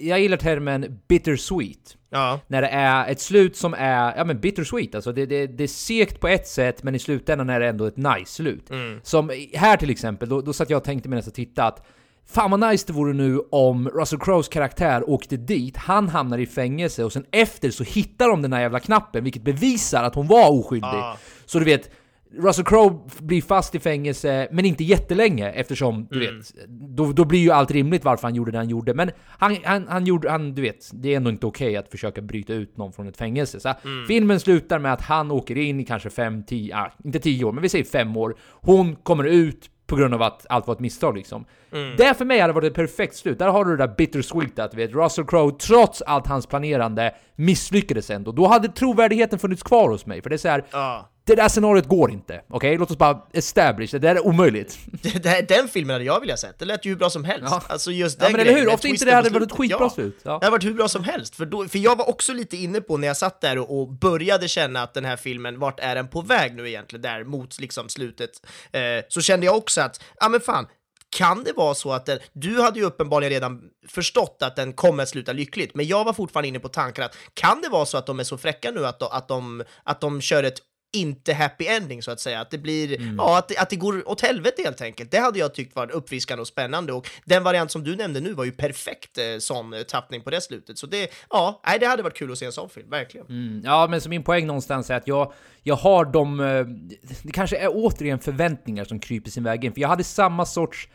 jag gillar termen bittersweet. Ja. När det är ett slut som är, ja men bittersweet, alltså det, det, det är segt på ett sätt men i slutändan är det ändå ett nice slut. Mm. Som här till exempel, då, då satt jag och tänkte medan jag tittade att Fan vad nice det vore nu om Russell Crowes karaktär åkte dit, han hamnar i fängelse och sen efter så hittar de den här jävla knappen vilket bevisar att hon var oskyldig. Ah. Så du vet, Russell Crowe blir fast i fängelse, men inte jättelänge eftersom, du Mm. vet, då, då blir ju allt rimligt varför han gjorde det han gjorde. Men han, han, han gjorde, han, du vet, det är ändå inte okej att försöka bryta ut någon från ett fängelse. Så Mm. filmen slutar med att han åker in i kanske fem, tio, ah, inte tio år, men vi säger fem år. Hon kommer ut på grund av att allt var ett misstag liksom. Mm. Det för mig hade varit ett perfekt slut. Där har du det där bittersweet att vet, Russell Crowe, trots allt hans planerande, misslyckades ändå. Då hade trovärdigheten funnits kvar hos mig. För det är så här, Ja. Det där scenariot går inte. Okej, låt oss bara establish, det där är omöjligt. *laughs* Det, det, den filmen hade jag velat sett, det lät ju hur bra som helst. Ja. Alltså just Ja den men eller hur, ofta inte det hade varit ett skitbra Ja. slut. Ja. Det hade varit hur bra som helst, för, då, för jag var också lite inne på när jag satt där och, och började känna att den här filmen, vart är den på väg nu egentligen, där mot liksom slutet, eh, så kände jag också att, ja men fan, kan det vara så att den, du hade ju uppenbarligen redan förstått att den kommer att sluta lyckligt, men jag var fortfarande inne på tanken att kan det vara så att de är så fräcka nu att de, att de, att de kör ett inte happy ending så att säga, att det blir, ja, att det, att det går åt helvete helt enkelt. Det hade jag tyckt var uppfriskande och spännande och den variant som du nämnde nu var ju perfekt eh, sån eh, tappning på det slutet. Så det, ja, nej, det hade varit kul att se en sån film, verkligen. Mm, ja, men så min poäng någonstans är att jag, jag har de... eh, Det kanske är återigen förväntningar som kryper sin väg in, för jag hade samma sorts...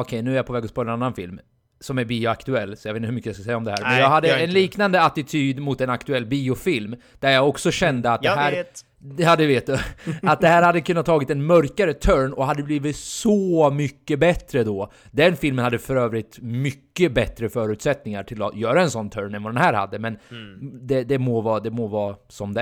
Okej, nu är jag på väg att spåra en annan film. Som är bioaktuell, så jag vet inte hur mycket jag ska säga om det här. Men Nej, jag hade gör en det. liknande attityd mot en aktuell biofilm, där jag också kände att det Jag här... vet. Det hade vet du. *laughs* Att det här hade kunnat tagit en mörkare turn och hade blivit så mycket bättre då. Den filmen hade för övrigt mycket bättre förutsättningar till att göra en sån turn än vad den här hade, men det, det, må vara, det må vara som det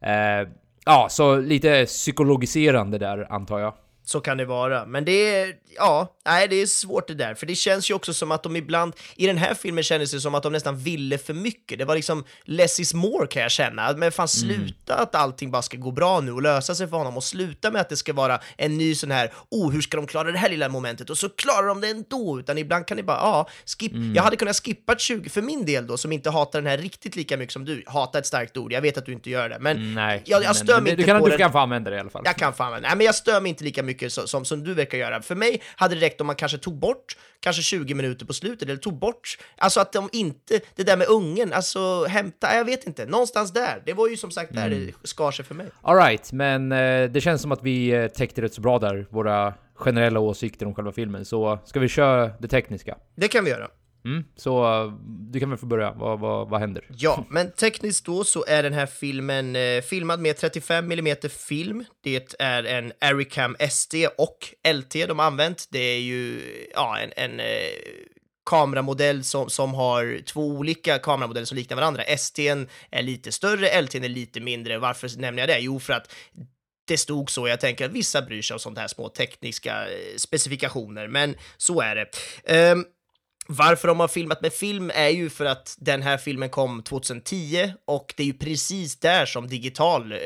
är. Eh, ja, så lite psykologiserande där antar jag. Så kan det vara. Men det är, ja, nej, det är svårt det där. För det känns ju också som att de ibland, i den här filmen kändes det som att de nästan ville för mycket. Det var liksom less is more kan jag känna. Men fan sluta att allting bara ska gå bra nu och lösa sig för honom och sluta med att det ska vara en ny sån här, oh, hur ska de klara det här lilla momentet? Och så klarar de det ändå. Utan ibland kan det bara, ja, skip. Jag hade kunnat skippa 20, för min del då, som inte hatar den här riktigt lika mycket som du. Hata ett starkt ord, jag vet att du inte gör det. Men Nej. jag, jag stör mig du inte kan, på Du den. kan få använda det i alla fall. Jag kan fan använda Nej, men jag stör mig inte lika mycket som, som, som du verkar göra. För mig hade det räckt om man kanske tog bort kanske 20 minuter på slutet, eller tog bort, alltså att de inte, det där med ungen, alltså hämta, jag vet inte, någonstans där. Det var ju som sagt där Mm. det skar sig för mig. Alright, men eh, det känns som att vi eh, täckte rätt så bra där, våra generella åsikter om själva filmen. Så ska vi köra det tekniska? Det kan vi göra. Mm, så du kan väl få börja, vad, vad, vad händer? Ja, men tekniskt då så är den här filmen eh, filmad med 35 mm film. Det är en Aricam SD och LT de har använt. Det är ju ja, en, en eh, kameramodell som, som har två olika kameramodeller som liknar varandra. ST är lite större, LT är lite mindre. Varför nämner jag det? Jo, för att det stod så. Jag tänker att vissa bryr sig om sånt här små tekniska eh, specifikationer, men så är det. Um, varför de har filmat med film är ju för att den här filmen kom 2010 och det är ju precis där som digital, eh,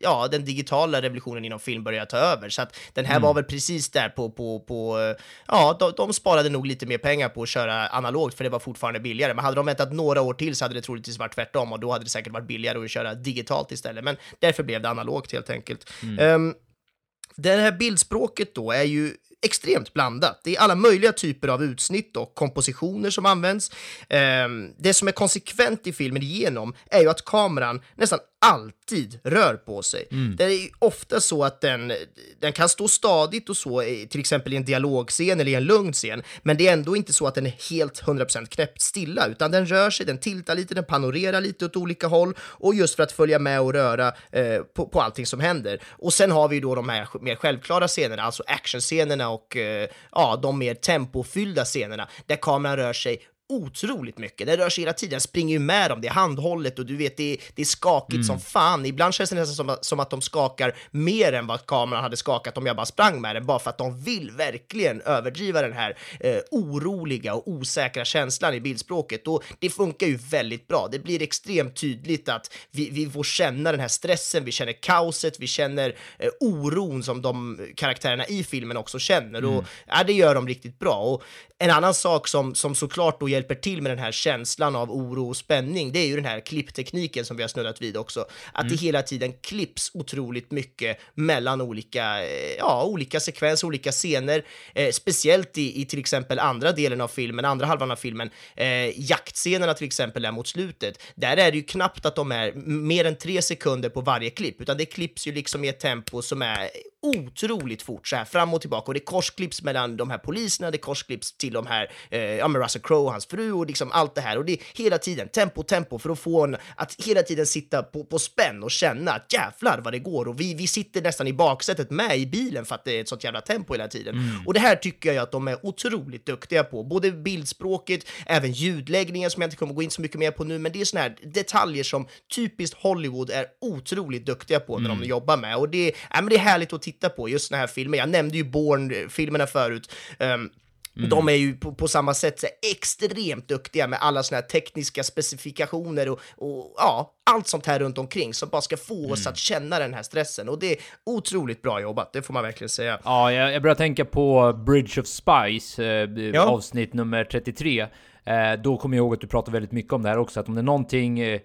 ja, den digitala revolutionen inom film började ta över. Så att den här var väl precis där på, på, på eh, ja, de, de sparade nog lite mer pengar på att köra analogt för det var fortfarande billigare. Men hade de väntat några år till så hade det troligtvis varit tvärtom och då hade det säkert varit billigare att köra digitalt istället. Men därför blev det analogt helt enkelt. Ehm, det här bildspråket då är ju extremt blandat. Det är alla möjliga typer av utsnitt och kompositioner som används. Ehm, det som är konsekvent i filmen igenom är ju att kameran nästan alltid rör på sig. Det är ofta så att den, den kan stå stadigt och så, till exempel i en dialogscen eller i en lugn scen, men det är ändå inte så att den är helt 100% knäppt stilla, utan den rör sig, den tiltar lite, den panorerar lite åt olika håll och just för att följa med och röra eh, på, på allting som händer. Och sen har vi ju då de här mer självklara scenerna, alltså actionscenerna och eh, ja, de mer tempofyllda scenerna där kameran rör sig otroligt mycket. Den rör sig hela tiden, den springer ju med dem, det är handhållet och du vet, det är, det är skakigt som fan. Ibland känns det nästan som, att- som att de skakar mer än vad kameran hade skakat om jag bara sprang med den, bara för att de vill verkligen överdriva den här eh, oroliga och osäkra känslan i bildspråket. Och det funkar ju väldigt bra. Det blir extremt tydligt att vi, vi får känna den här stressen, vi känner kaoset, vi känner eh, oron som de karaktärerna i filmen också känner. Och ja, det gör de riktigt bra. Och en annan sak som, som såklart då hjälper till med den här känslan av oro och spänning, det är ju den här klipptekniken som vi har snuddat vid också. Att det hela tiden klipps otroligt mycket mellan olika, eh, ja, olika sekvenser, olika scener. Eh, speciellt i, i till exempel andra delen av filmen, andra halvan av filmen. Eh, jaktscenerna till exempel där mot slutet. Där är det ju knappt att de är mer än tre sekunder på varje klipp, utan det klipps ju liksom i ett tempo som är otroligt fort så här fram och tillbaka. Och det korsklipps mellan de här poliserna, det korsklipps till de här, eh, ja men Russell Crowe och hans fru och liksom allt det här. Och det är hela tiden tempo, tempo för att få en att hela tiden sitta på, på spänn och känna att jävlar vad det går. Och vi, vi sitter nästan i baksätet med i bilen för att det är ett sånt jävla tempo hela tiden. Och det här tycker jag att de är otroligt duktiga på, både bildspråket, även ljudläggningen som jag inte kommer gå in så mycket mer på nu, men det är såna här detaljer som typiskt Hollywood är otroligt duktiga på när de jobbar med. Och det, ja, men det är härligt att titta på just såna här filmer. Jag nämnde ju Bourne-filmerna förut. Ehm, De är ju på, på samma sätt så här, extremt duktiga med alla såna här tekniska specifikationer och, och ja, allt sånt här runt omkring som bara ska få oss att känna den här stressen. Och det är otroligt bra jobbat, det får man verkligen säga. Ja, jag, jag börjar tänka på Bridge of Spice, eh, Ja. avsnitt nummer 33. Eh, då kommer jag ihåg att du pratade väldigt mycket om det här också, att om det är någonting... Eh,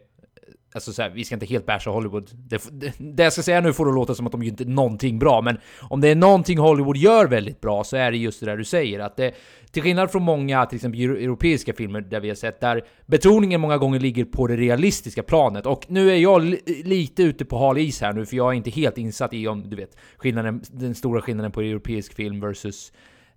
alltså så här, vi ska inte helt basha Hollywood. Det, det, det jag ska säga nu får det låta som att de gör inte någonting bra, men om det är någonting Hollywood gör väldigt bra så är det just det där du säger. Att det, till skillnad från många, till exempel europeiska filmer där vi har sett, där betoningen många gånger ligger på det realistiska planet. Och nu är jag li, lite ute på hal is här nu, för jag är inte helt insatt i om, du vet, skillnaden, den stora skillnaden på europeisk film versus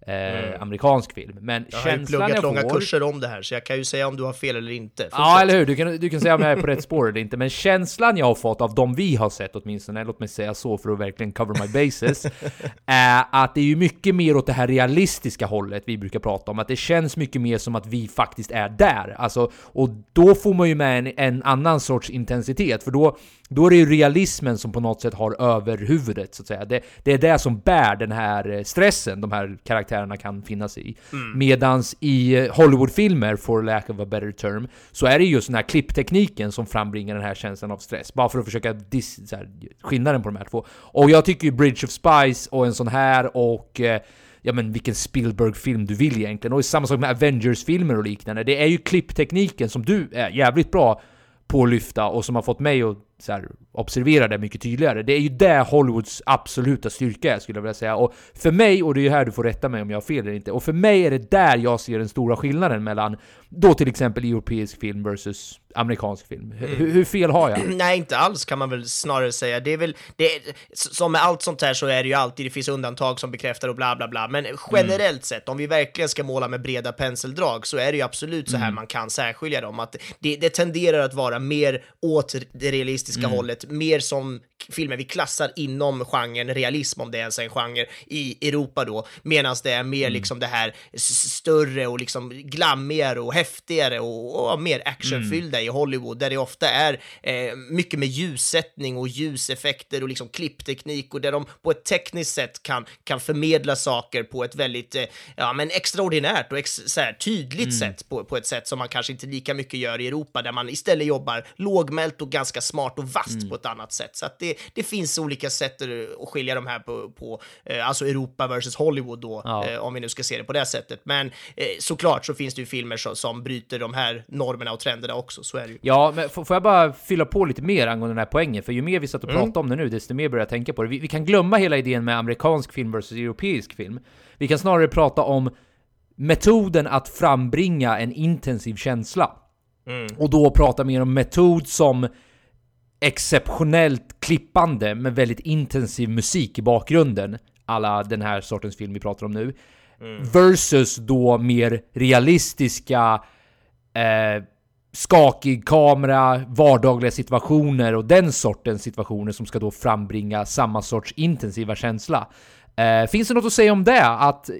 eh, amerikansk film. Men Mm. Jag har ju känslan pluggat jag långa får... kurser om det här, så jag kan ju säga om du har fel eller inte. Ja, Fortsätt. eller hur? Du kan, du kan säga om jag är på rätt spår eller inte, men känslan jag har fått av de vi har sett åtminstone, låt mig säga så för att verkligen cover my bases, *laughs* är att det är ju mycket mer åt det här realistiska hållet vi brukar prata om, att det känns mycket mer som att vi faktiskt är där. Alltså, och då får man ju med en, en annan sorts intensitet, för då, då är det ju realismen som på något sätt har överhuvudet, så att säga. Det, det är det som bär den här stressen de här karaktärerna kan finnas i. Medans i eh, Hollywoodfilmer, for lack of a better term, så är det just den här klipptekniken som frambringar den här känslan av stress. Bara för att försöka dis- så här, skillnaden på de här två. Och jag tycker ju Bridge of Spice och en sån här och eh, ja men vilken Spielberg-film du vill egentligen. Och samma sak med Avengers-filmer och liknande. Det är ju klipptekniken som du är jävligt bra på att lyfta och som har fått mig att här, observera det mycket tydligare. Det är ju det Hollywoods absoluta styrka är skulle jag vilja säga. Och för mig, och det är ju här du får rätta mig om jag har fel eller inte, och för mig är det där jag ser den stora skillnaden mellan då till exempel europeisk film versus amerikansk film. Hur, hur fel har jag? *clears throat* Nej, inte alls kan man väl snarare säga. Det är väl, det är, som med allt sånt här så är det ju alltid, det finns undantag som bekräftar och bla bla bla. Men generellt sett, om vi verkligen ska måla med breda penseldrag så är det ju absolut så här man kan särskilja dem. Att det, det tenderar att vara mer åt det realistiska hållet, mer som filmer vi klassar inom genren realism, om det ens är en genre, i Europa då, medan det är mer liksom det här större och liksom glammigare och häftigare och, och mer actionfyllda i Hollywood, där det ofta är eh, mycket med ljussättning och ljuseffekter och liksom klippteknik och där de på ett tekniskt sätt kan, kan förmedla saker på ett väldigt, eh, ja men extraordinärt och ex, så här, tydligt sätt, på, på ett sätt som man kanske inte lika mycket gör i Europa, där man istället jobbar lågmält och ganska smart och vasst på ett annat sätt. Så att det, det finns olika sätt att skilja de här på, på eh, alltså Europa versus Hollywood då, Ja. eh, om vi nu ska se det på det sättet. Men eh, såklart så finns det ju filmer som, som bryter de här normerna och trenderna också, så är det ju. Ja, men får jag bara fylla på lite mer angående den här poängen? För ju mer vi satt och pratade om det nu, desto mer börjar jag tänka på det. Vi, vi kan glömma hela idén med amerikansk film versus europeisk film. Vi kan snarare prata om metoden att frambringa en intensiv känsla. Och då prata mer om metod som exceptionellt klippande med väldigt intensiv musik i bakgrunden. Alla den här sortens film vi pratar om nu. Versus då mer realistiska eh, skakig kamera, vardagliga situationer och den sortens situationer som ska då frambringa samma sorts intensiva känsla. Eh, finns det något att säga om det? Att,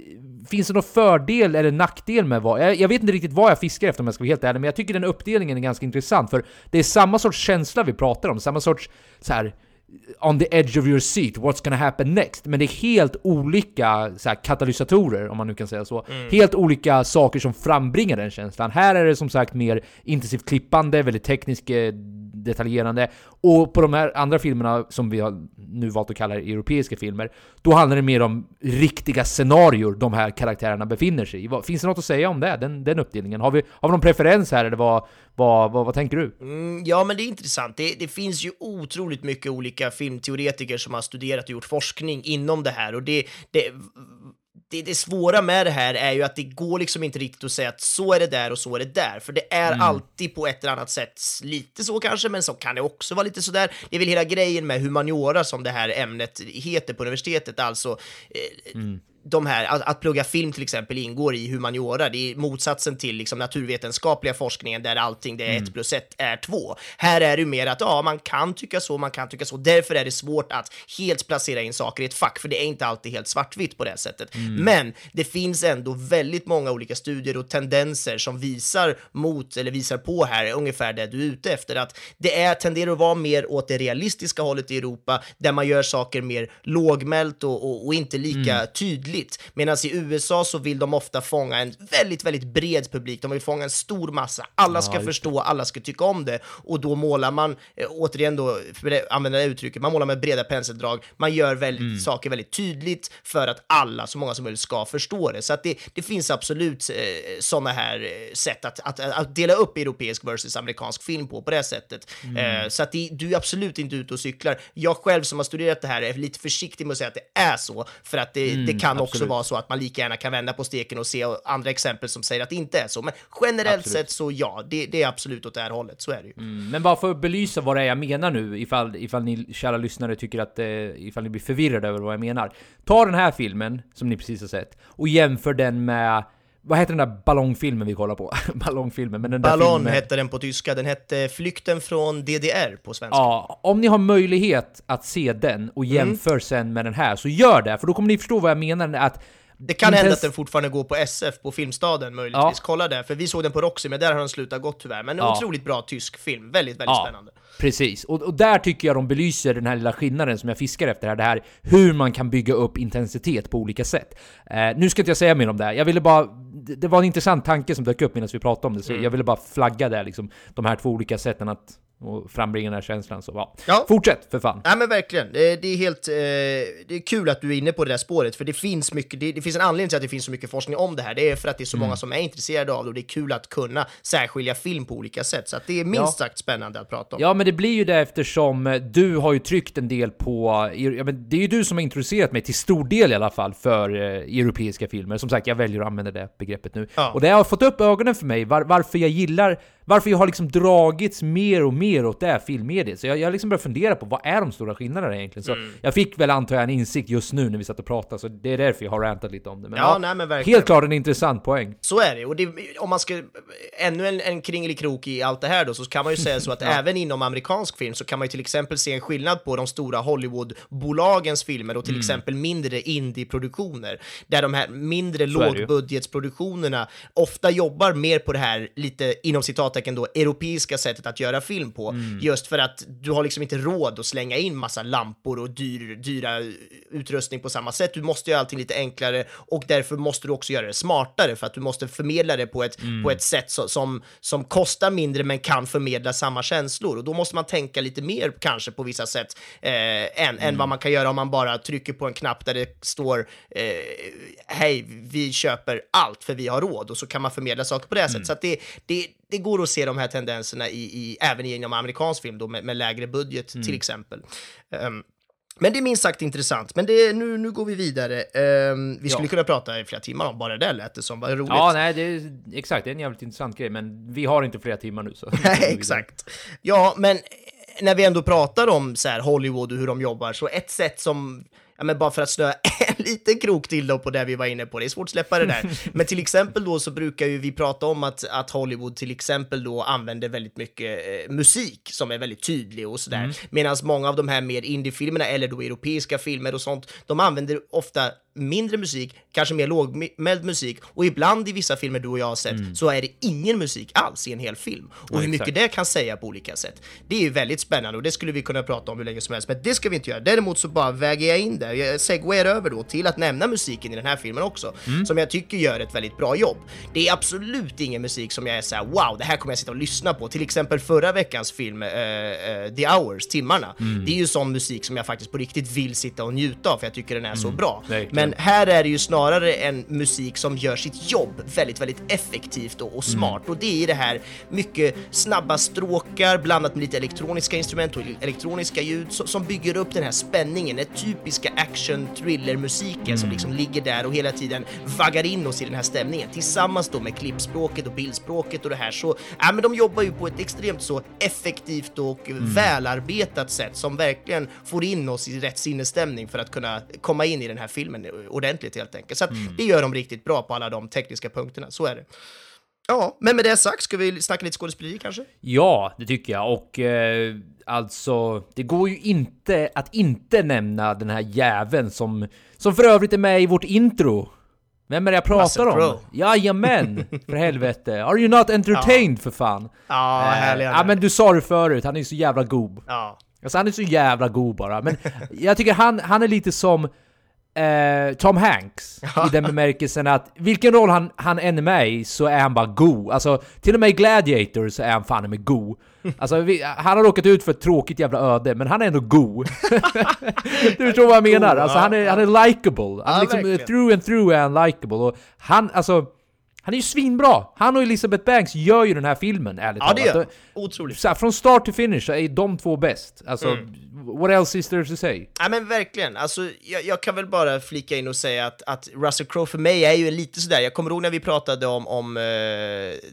finns det någon fördel eller nackdel med vad... Jag, jag vet inte riktigt vad jag fiskar efter om jag ska vara helt ärlig, men jag tycker den uppdelningen är ganska intressant, för det är samma sorts känsla vi pratar om, samma sorts så här on the edge of your seat, what's gonna happen next? Men det är helt olika så här, katalysatorer, om man nu kan säga så. Helt olika saker som frambringar den känslan. Här är det som sagt mer intensivt klippande, väldigt tekniskt eh, detaljerande. Och på de här andra filmerna, som vi har nu valt att kalla europeiska filmer, då handlar det mer om riktiga scenarior de här karaktärerna befinner sig i. Finns det något att säga om det, den, den uppdelningen? Har vi, har vi någon preferens här, eller vad, vad, vad, vad tänker du? Mm, ja, men det är intressant. Det, det finns ju otroligt mycket olika filmteoretiker som har studerat och gjort forskning inom det här och det, det, det, det svåra med det här är ju att det går liksom inte riktigt att säga att så är det där och så är det där, för det är alltid på ett eller annat sätt lite så kanske, men så kan det också vara lite sådär. Det är väl hela grejen med humaniora som det här ämnet heter på universitetet, alltså eh, de här, att, att plugga film till exempel ingår i humaniora. Det är motsatsen till liksom, naturvetenskapliga forskningen där allting det är ett plus ett är två. Här är det mer att ja, man kan tycka så, man kan tycka så. Därför är det svårt att helt placera in saker i ett fack, för det är inte alltid helt svartvitt på det sättet. Men det finns ändå väldigt många olika studier och tendenser som visar mot, eller visar på här, ungefär det du är ute efter, att det är, tenderar att vara mer åt det realistiska hållet i Europa, där man gör saker mer lågmält och, och, och inte lika tydligt. Medan i USA så vill de ofta fånga en väldigt, väldigt bred publik. De vill fånga en stor massa. Alla ska förstå, alla ska tycka om det. Och då målar man, eh, återigen då, använda det uttrycket, man målar med breda penseldrag. Man gör väldigt, saker väldigt tydligt för att alla, så många som möjligt, ska förstå det. Så att det, det finns absolut eh, sådana här eh, sätt att, att, att dela upp europeisk versus amerikansk film på, på det sättet. Eh, så att det, du är absolut inte ute och cyklar. Jag själv som har studerat det här är lite försiktig med att säga att det är så, för att det, det kan också absolut. vara så att man lika gärna kan vända på steken och se andra exempel som säger att det inte är så. Men generellt Absolut. sett så ja, det, det är absolut åt det här hållet, så är det ju. Men bara för att belysa vad det är jag menar nu, ifall, ifall ni kära lyssnare tycker att, eh, ifall ni blir förvirrade över vad jag menar. Ta den här filmen, som ni precis har sett, och jämför den med, vad heter den där ballongfilmen vi kollar på? *laughs* ballongfilmen, men den där Ballon filmen... hette den på tyska, den hette Flykten från DDR på svenska. Ja, om ni har möjlighet att se den och Mm. jämför sen med den här, så gör det, för då kommer ni förstå vad jag menar. Att Det kan hända att den fortfarande går på SF på Filmstaden möjligtvis. Ja. Kolla där, för vi såg den på Roxy, men där har den slutat gott tyvärr. Men en Ja. otroligt bra tysk film, väldigt, väldigt Ja. spännande. Precis, och, och där tycker jag de belyser den här lilla skillnaden som jag fiskar efter här, det här hur man kan bygga upp intensitet på olika sätt. Eh, nu ska inte jag säga mer om det här, jag ville bara... Det, det var en intressant tanke som dök upp medan vi pratade om det, så Mm. jag ville bara flagga där liksom, de här två olika sätten att och frambringa den här känslan. Så, ja. Ja. Fortsätt för fan! Nej men verkligen, det, det är helt, eh, det är kul att du är inne på det där spåret, för det finns mycket, det, det finns en anledning till att det finns så mycket forskning om det här, det är för att det är så Mm. många som är intresserade av det och det är kul att kunna särskilja film på olika sätt, så att det är minst Ja. sagt spännande att prata om. Ja, men det blir ju det eftersom eh, du har ju tryckt en del på... Ja, men det är ju du som har introducerat mig, till stor del i alla fall, för eh, europeiska filmer. Som sagt, jag väljer att använda det begreppet nu. Ja. Och det har fått upp ögonen för mig, var, varför jag gillar... Varför jag har liksom dragits mer och mer åt det här filmmediet. Så jag, jag liksom börjat fundera på, vad är de stora skillnaderna egentligen? Så Mm. jag fick väl antar jag en insikt just nu när vi satt och pratade, så det är därför jag har rantat lite om det. Men Ja, nej, men verkligen. helt klart en intressant poäng. Så är det, och det, om man ska, ännu en, en kringelikrok i allt det här då, så kan man ju säga så att *laughs* även inom amerikansk film så kan man ju till exempel se en skillnad på de stora Hollywoodbolagens filmer och till exempel mindre indie-produktioner, där de här mindre lågbudgetsproduktionerna ofta jobbar mer på det här lite, inom citattecken då, europeiska sättet att göra film på, Mm. just för att du har liksom inte råd att slänga in massa lampor och dyr, dyra utrustning på samma sätt. Du måste göra allting lite enklare och därför måste du också göra det smartare för att du måste förmedla det på ett, Mm. på ett sätt så, som, som kostar mindre men kan förmedla samma känslor. Och då måste man tänka lite mer kanske på vissa sätt eh, än, än Mm. vad man kan göra om man bara trycker på en knapp där det står eh, hej, vi köper allt för vi har råd och så kan man förmedla saker på det Mm. sättet. Så att det, det, det går att se de här tendenserna i, i, även inom amerikansk film då med, med lägre budget Mm. till exempel. Ehm, men det är minst sagt intressant. Men det, nu, nu går vi vidare. Ehm, vi skulle Ja. kunna prata i flera timmar om bara det lät det som. Vad roligt. Ja, nej, det är, exakt, det är en jävligt intressant grej, men vi har inte flera timmar nu så... *laughs* Nej, exakt. Ja, men när vi ändå pratar om så här Hollywood och hur de jobbar, så ett sätt som ja men bara för att snöa *laughs* en liten krok till då på det vi var inne på, det är svårt att släppa det där. *laughs* Men till exempel då så brukar ju vi prata om att, att Hollywood till exempel då använder väldigt mycket eh, musik som är väldigt tydlig och sådär. Mm. Medan många av de här mer indiefilmerna eller då europeiska filmer och sånt, de använder ofta mindre musik, kanske mer lågmäld musik och ibland i vissa filmer du och jag har sett så är det ingen musik alls i en hel film. Och hur mycket exakt. det kan säga på olika sätt. Det är ju väldigt spännande och det skulle vi kunna prata om hur länge som helst, men det ska vi inte göra. Däremot så bara väger jag in det, jag segwayar över då till att nämna musiken i den här filmen också, som jag tycker gör ett väldigt bra jobb. Det är absolut ingen musik som jag är såhär wow, det här kommer jag sitta och lyssna på. Till exempel förra veckans film, eh, eh, The Hours, Timmarna. Det är ju sån musik som jag faktiskt på riktigt vill sitta och njuta av, för jag tycker den är så bra. verkligen. Men här är det ju snarare en musik som gör sitt jobb väldigt, väldigt effektivt och, och smart. Och det är det här mycket snabba stråkar blandat med lite elektroniska instrument och elektroniska ljud som, som bygger upp den här spänningen, den typiska action thriller-musiken som liksom ligger där och hela tiden vaggar in oss i den här stämningen. Tillsammans då med klippspråket och bildspråket och det här så, ja men de jobbar ju på ett extremt så effektivt och välarbetat sätt som verkligen får in oss i rätt sinnesstämning för att kunna komma in i den här filmen ordentligt helt enkelt. Så att det gör de riktigt bra på alla de tekniska punkterna, så är det. Ja, men med det sagt, ska vi snacka lite skådespeleri kanske? Ja, det tycker jag. Och eh, alltså, det går ju inte att inte nämna den här jäveln som, som för övrigt är med i vårt intro. Vem är det jag pratar Russell om? Jajamän, *laughs* för helvete. Are you not entertained för fan? Ja, eh, han Ja men du sa det förut, han är ju så jävla god. Ja. Alltså han är så jävla god bara. Men jag tycker han, han är lite som eh, Tom Hanks i den *laughs* bemärkelsen att vilken roll han, han än är med i så är han bara god. Alltså till och med i Gladiator så är han fan med god. Alltså vi, han har råkat ut för ett tråkigt jävla öde, men han är ändå god. *laughs* du förstår vad jag menar? Alltså han är, han är likable. Han är liksom, through and through är han likable. Och han, alltså han är ju svinbra! Han och Elizabeth Banks gör ju den här filmen, ärligt Ja, det talat. gör Otroligt. Så här, från start till finish så är de två bäst. Alltså, Mm. What else is there to say? Ja men verkligen, alltså jag, jag kan väl bara flika in och säga att, att Russell Crowe för mig är ju lite sådär, jag kommer ihåg när vi pratade om, om eh,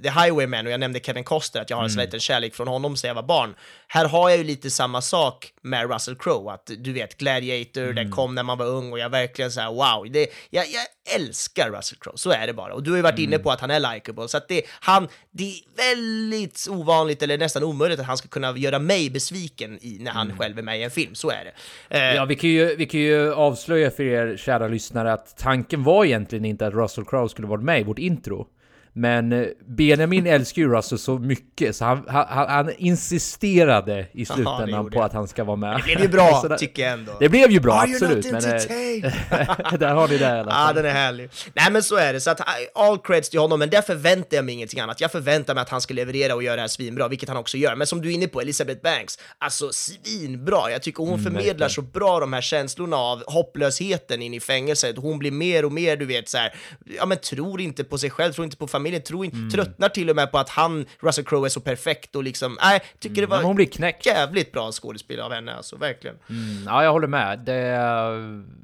The Highwayman och jag nämnde Kevin Costner, att jag har en sån liten kärlek från honom sedan jag var barn. Här har jag ju lite samma sak med Russell Crowe, att du vet Gladiator, den kom när man var ung och jag verkligen såhär wow, det, jag, jag älskar Russell Crowe, så är det bara. Och du har ju varit inne på att han är likable, så att det, han, det är väldigt ovanligt eller nästan omöjligt att han ska kunna göra mig besviken i, när han själv är med i en film, så är det. Eh, Ja, vi kan, ju, vi kan ju avslöja för er kära lyssnare att tanken var egentligen inte att Russell Crowe skulle vara med i vårt intro. Men eh, Benjamin älskar ju Russell så mycket så han, han, han- insisterade i slutändan på att han ska vara med. Det blev ju bra, *laughs* där- tycker jag ändå. Det blev ju bra, Are absolut. Men, eh, *laughs* där har ni det i alla *laughs* Ja, fall. den är härlig. Nej, men så är det. Så att eh, all creds till honom, men där förväntar jag mig ingenting annat. Jag förväntar mig att han ska leverera och göra det här svinbra, vilket han också gör. Men som du är inne på, Elizabeth Banks, alltså svinbra. Jag tycker hon Mm, förmedlar så bra de här känslorna av hopplösheten in i fängelset. Hon blir mer och mer, du vet, så här, ja men tror inte på sig själv, tror inte på familjen, tror inte, Mm. tröttnar till och med på att han, Russell Crowe, är så perfekt och liksom, nej, tycker det Mm, Men var hon blir knäckt. jävligt bra skådespel av henne, alltså, verkligen. Mm, Ja, jag håller med. Det,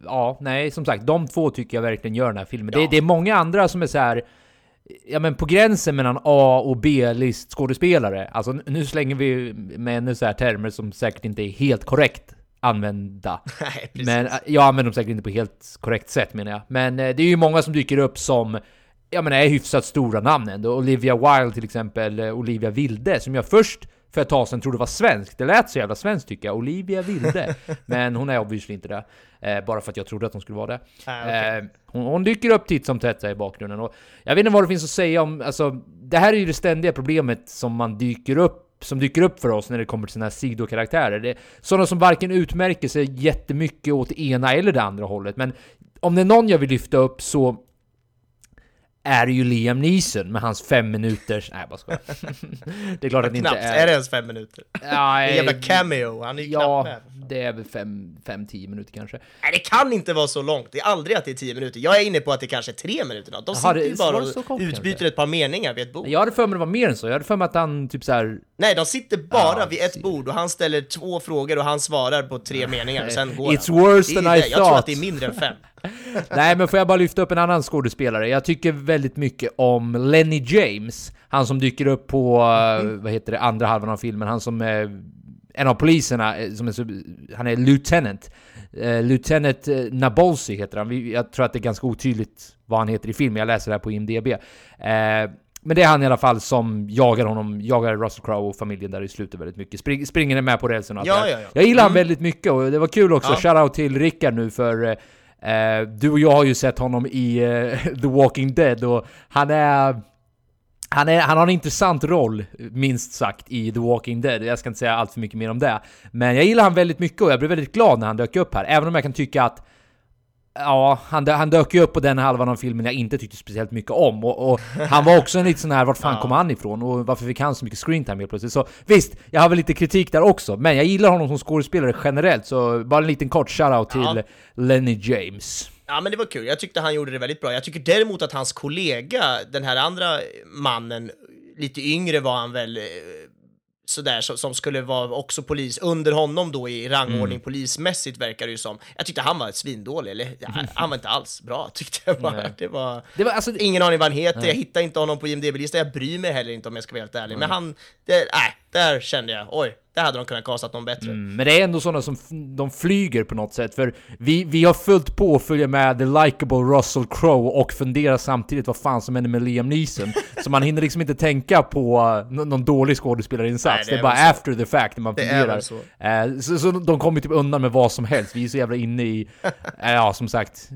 ja, nej, som sagt, de två tycker jag verkligen gör den här filmen. Det, det är många andra som är så här. Ja men på gränsen mellan A och B-list skådespelare. Alltså nu slänger vi med ännu så här termer som säkert inte är helt korrekt använda. *laughs* Nej. Men jag använder dem säkert inte på helt korrekt sätt menar jag. Men eh, det är ju många som dyker upp som ja men är hyfsat stora namn ändå. Olivia Wilde till exempel, eh, Olivia Wilde, som jag först för ett tag sedan trodde var svensk. Det lät så jävla svenskt tycker jag. Olivia Wilde. *laughs* Men hon är obviously inte det. Eh, bara för att jag trodde att hon skulle vara det. Ah, okej. eh, hon, hon dyker upp titt som tätt i bakgrunden. Och jag vet inte vad det finns att säga om... Alltså, det här är ju det ständiga problemet som man dyker upp som dyker upp för oss när det kommer till såna här sidokaraktärer. Det är sådana som varken utmärker sig jättemycket åt det ena eller det andra hållet. Men om det är någon jag vill lyfta upp så är det ju Liam Neeson med hans fem minuters... Nej, jag bara skojar. *laughs* Det är klart att det inte Knappt, är... är det ens fem minuter? Ja, En jävla cameo, han är ju Ja, knappt med. det är väl fem, fem, tio minuter kanske. Nej, det kan inte vara så långt. Det är aldrig att det är tio minuter. Jag är inne på att det kanske är tre minuter. Då. De sitter ju bara och kort utbyter kanske? ett par meningar vid ett bord. Jag hade för mig det var mer än så. Jag hade för mig att han typ så här. Nej, de sitter bara Ja, vid ett bord och han ställer två frågor och han svarar på tre meningar och sen går It's han. worse than. I Jag tror att thought. det är mindre än fem. *laughs* *laughs* Nej, men får jag bara lyfta upp en annan skådespelare? Jag tycker väldigt mycket om Lenny James. Han som dyker upp på, eh, vad heter det, andra halvan av filmen. Han som eh, en av poliserna, eh, som är han är lieutenant. Eh, lieutenant Nabolsi heter han. Jag tror att det är ganska otydligt vad han heter i filmen, jag läser det här på IMDB. Eh, men det är han i alla fall som jagar honom, jagar Russell Crowe och familjen där i slutet väldigt mycket. Spring, springer med på rälsen och allt Ja, ja, ja. Jag gillar han Mm. väldigt mycket och det var kul också. Ja. Shoutout till Rickard nu för eh, du och jag har ju sett honom i eh, *laughs* The Walking Dead och han är han, är, han har en intressant roll, minst sagt, i The Walking Dead. Jag ska inte säga allt för mycket mer om det. Men jag gillar han väldigt mycket och jag blev väldigt glad när han dök upp här. Även om jag kan tycka att Ja, han, han dök ju upp på den halvan av filmen jag inte tyckte speciellt mycket om. Och, och han var också en lite sån här, vart fan Ja. kom han ifrån? Och varför fick han så mycket screentime helt plötsligt? Så visst, jag har väl lite kritik där också. Men jag gillar honom som skådespelare generellt. Så bara en liten kort shoutout till Ja. Lenny James. Ja, men det var kul. Jag tyckte han gjorde det väldigt bra. Jag tycker däremot att hans kollega, den här andra mannen, lite yngre var han väl, eh, sådär, som, som skulle vara också polis, under honom då i rangordning polismässigt verkar det ju som. Jag tyckte han var ett svindålig, eller ja, han var inte alls bra *laughs* tyckte jag bara. Nej. Det var... Det var alltså... Ingen aning vad han heter, Nej. jag hittar inte honom på IMDB-listan, jag bryr mig heller inte om jag ska vara helt ärlig. Men han, det, nej, där kände jag, oj, där hade de kunnat kastat någon bättre. Mm, men det är ändå sådana som de flyger på något sätt, för vi, vi har följt på att följa med the likable Russell Crowe och fundera samtidigt vad fan som händer med Liam Neeson. *laughs* så man hinner liksom inte tänka på nå- någon dålig skådespelarinsats. Nej, det det, är är bara så. after the fact när man är funderar. så. Eh, så, så de kommer typ undan med vad som helst. Vi är så jävla inne i... *laughs* eh, ja, som sagt.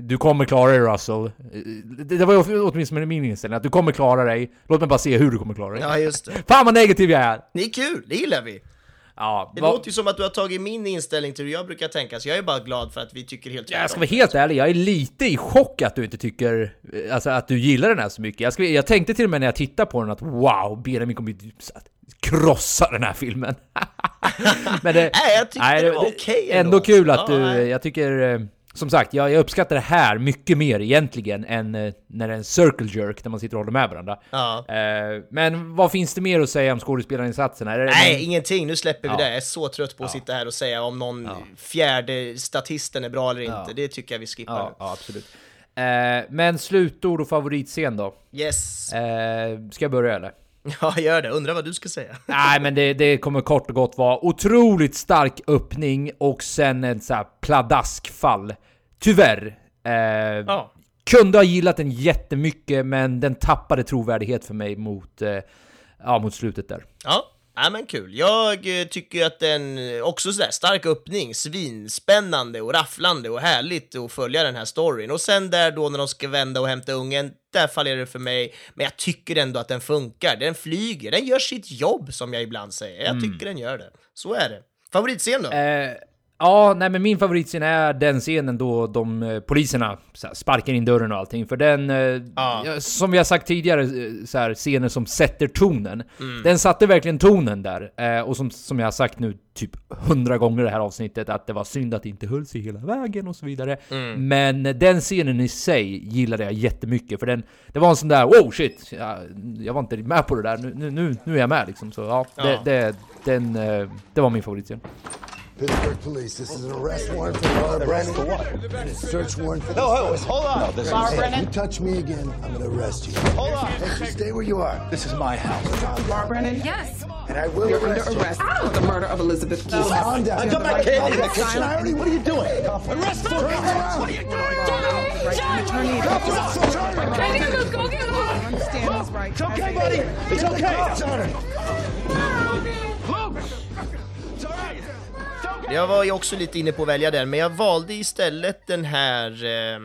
Du kommer klara dig Russell. Eh, Det, det var ju åtminstone min inställning, att du kommer klara dig. Låt mig bara se hur du kommer klara dig. Ja, just det. Fan vad negativ jag är! Det är kul, det gillar vi. Ja, Det vad- låter ju som att du har tagit min inställning till hur jag brukar tänka, så jag är bara glad för att vi tycker helt Jag ska vara helt ärlig, jag är lite i chock att du inte tycker, eh, alltså att du gillar den här så mycket. Jag, ska, jag tänkte till och med när jag tittade på den att wow, Benjamin kommer ju krossa den här filmen. *laughs* Men det, *laughs* Nej, jag tyckte det var okej Ändå, ändå. kul att Ja, du, nej. jag tycker, eh, som sagt, jag, jag uppskattar det här mycket mer egentligen än eh, när det är en circle jerk där man sitter och håller med varandra. Ja. Eh, Men vad finns det mer att säga om skådespelarinsatserna? Nej, någon- ingenting. Nu släpper vi Ja. det. Jag är så trött på att sitta här och säga om någon fjärde statisten är bra eller inte. Ja. Det tycker jag vi skippar Ja, nu. ja absolut. Eh, Men slutord och favoritscen då? Yes. Eh, ska jag börja eller? *laughs* Ja, gör det. Undrar vad du ska säga. *laughs* Nej men det, det kommer kort och gott vara otroligt stark öppning och sen en så här pladaskfall. Tyvärr. Eh, Ja. Kunde ha gillat den jättemycket men den tappade trovärdighet för mig mot, eh, ja, mot slutet där. Ja. Ja men kul. Jag eh, tycker att den, eh, också sådär stark öppning, svinspännande och rafflande och härligt att följa den här storyn. Och sen där då när de ska vända och hämta ungen, där faller det för mig. Men jag tycker ändå att den funkar. Den flyger, den gör sitt jobb som jag ibland säger. Jag tycker den gör det. Så är det. Favoritscen då? Eh, ja, nej men min favoritscen är den scenen då de eh, poliserna så här, sparkar in dörren och allting. För den, eh, Ja. ja, som vi har sagt tidigare, eh, så här, scener som sätter tonen. Mm. Den satte verkligen tonen där. Eh, och som, som jag har sagt nu typ hundra gånger det här avsnittet, att det var synd att det inte höll sig hela vägen och så vidare. Mm. Men den scenen i sig gillade jag jättemycket. För den, det var en sån där wow shit, jag, jag var inte med på det där, nu, nu- nu, är jag med liksom. Så ja, Ja. Det, det, den, eh, det var min favoritscen. Pittsburgh police, this is an arrest warrant for Laura Brennan. And a search warrant for No, hold, hold on. No, this Laura hey, Brennan? you touch me again, I'm gonna arrest you. Hold on. Hey, stay where you are. This is my house. Laura Brennan? Yes. And I will You're arrest under you. for the murder of Elizabeth Keys. Calm down. I come back in in the kitchen. Irony, what are you doing? Arrest him! What are you doing? Baby, go, go get him. understand this, right? It's okay, buddy. It's okay. Luke! It's all right. It's okay. Jag var ju också lite inne på att välja den, men jag valde istället den här eh,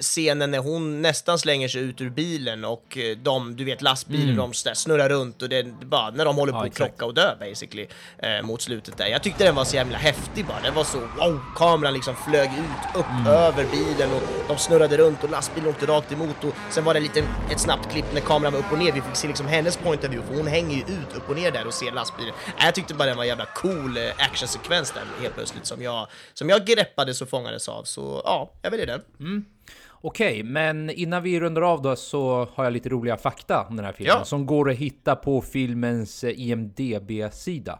scenen när hon nästan slänger sig ut ur bilen och eh, de, du vet lastbilen, Mm. de snurrar runt och det är bara när de håller på Ja, att krocka och dö basically eh, mot slutet där. Jag tyckte den var så jävla häftig bara. Den var så wow, kameran liksom flög ut upp Mm. över bilen och de snurrade runt och lastbilen åkte rakt emot och sen var det lite, ett snabbt klipp när kameran var upp och ner. Vi fick se liksom hennes point of view för hon hänger ju ut upp och ner där och ser lastbilen. Äh, Jag tyckte bara den var en jävla cool eh, actionsekvens där helt plötsligt som jag, som jag greppades och fångades av. Så ja, jag väljer den. Okej, men innan vi rundar av då så har jag lite roliga fakta om den här filmen Ja. som går att hitta på filmens eh, IMDB-sida.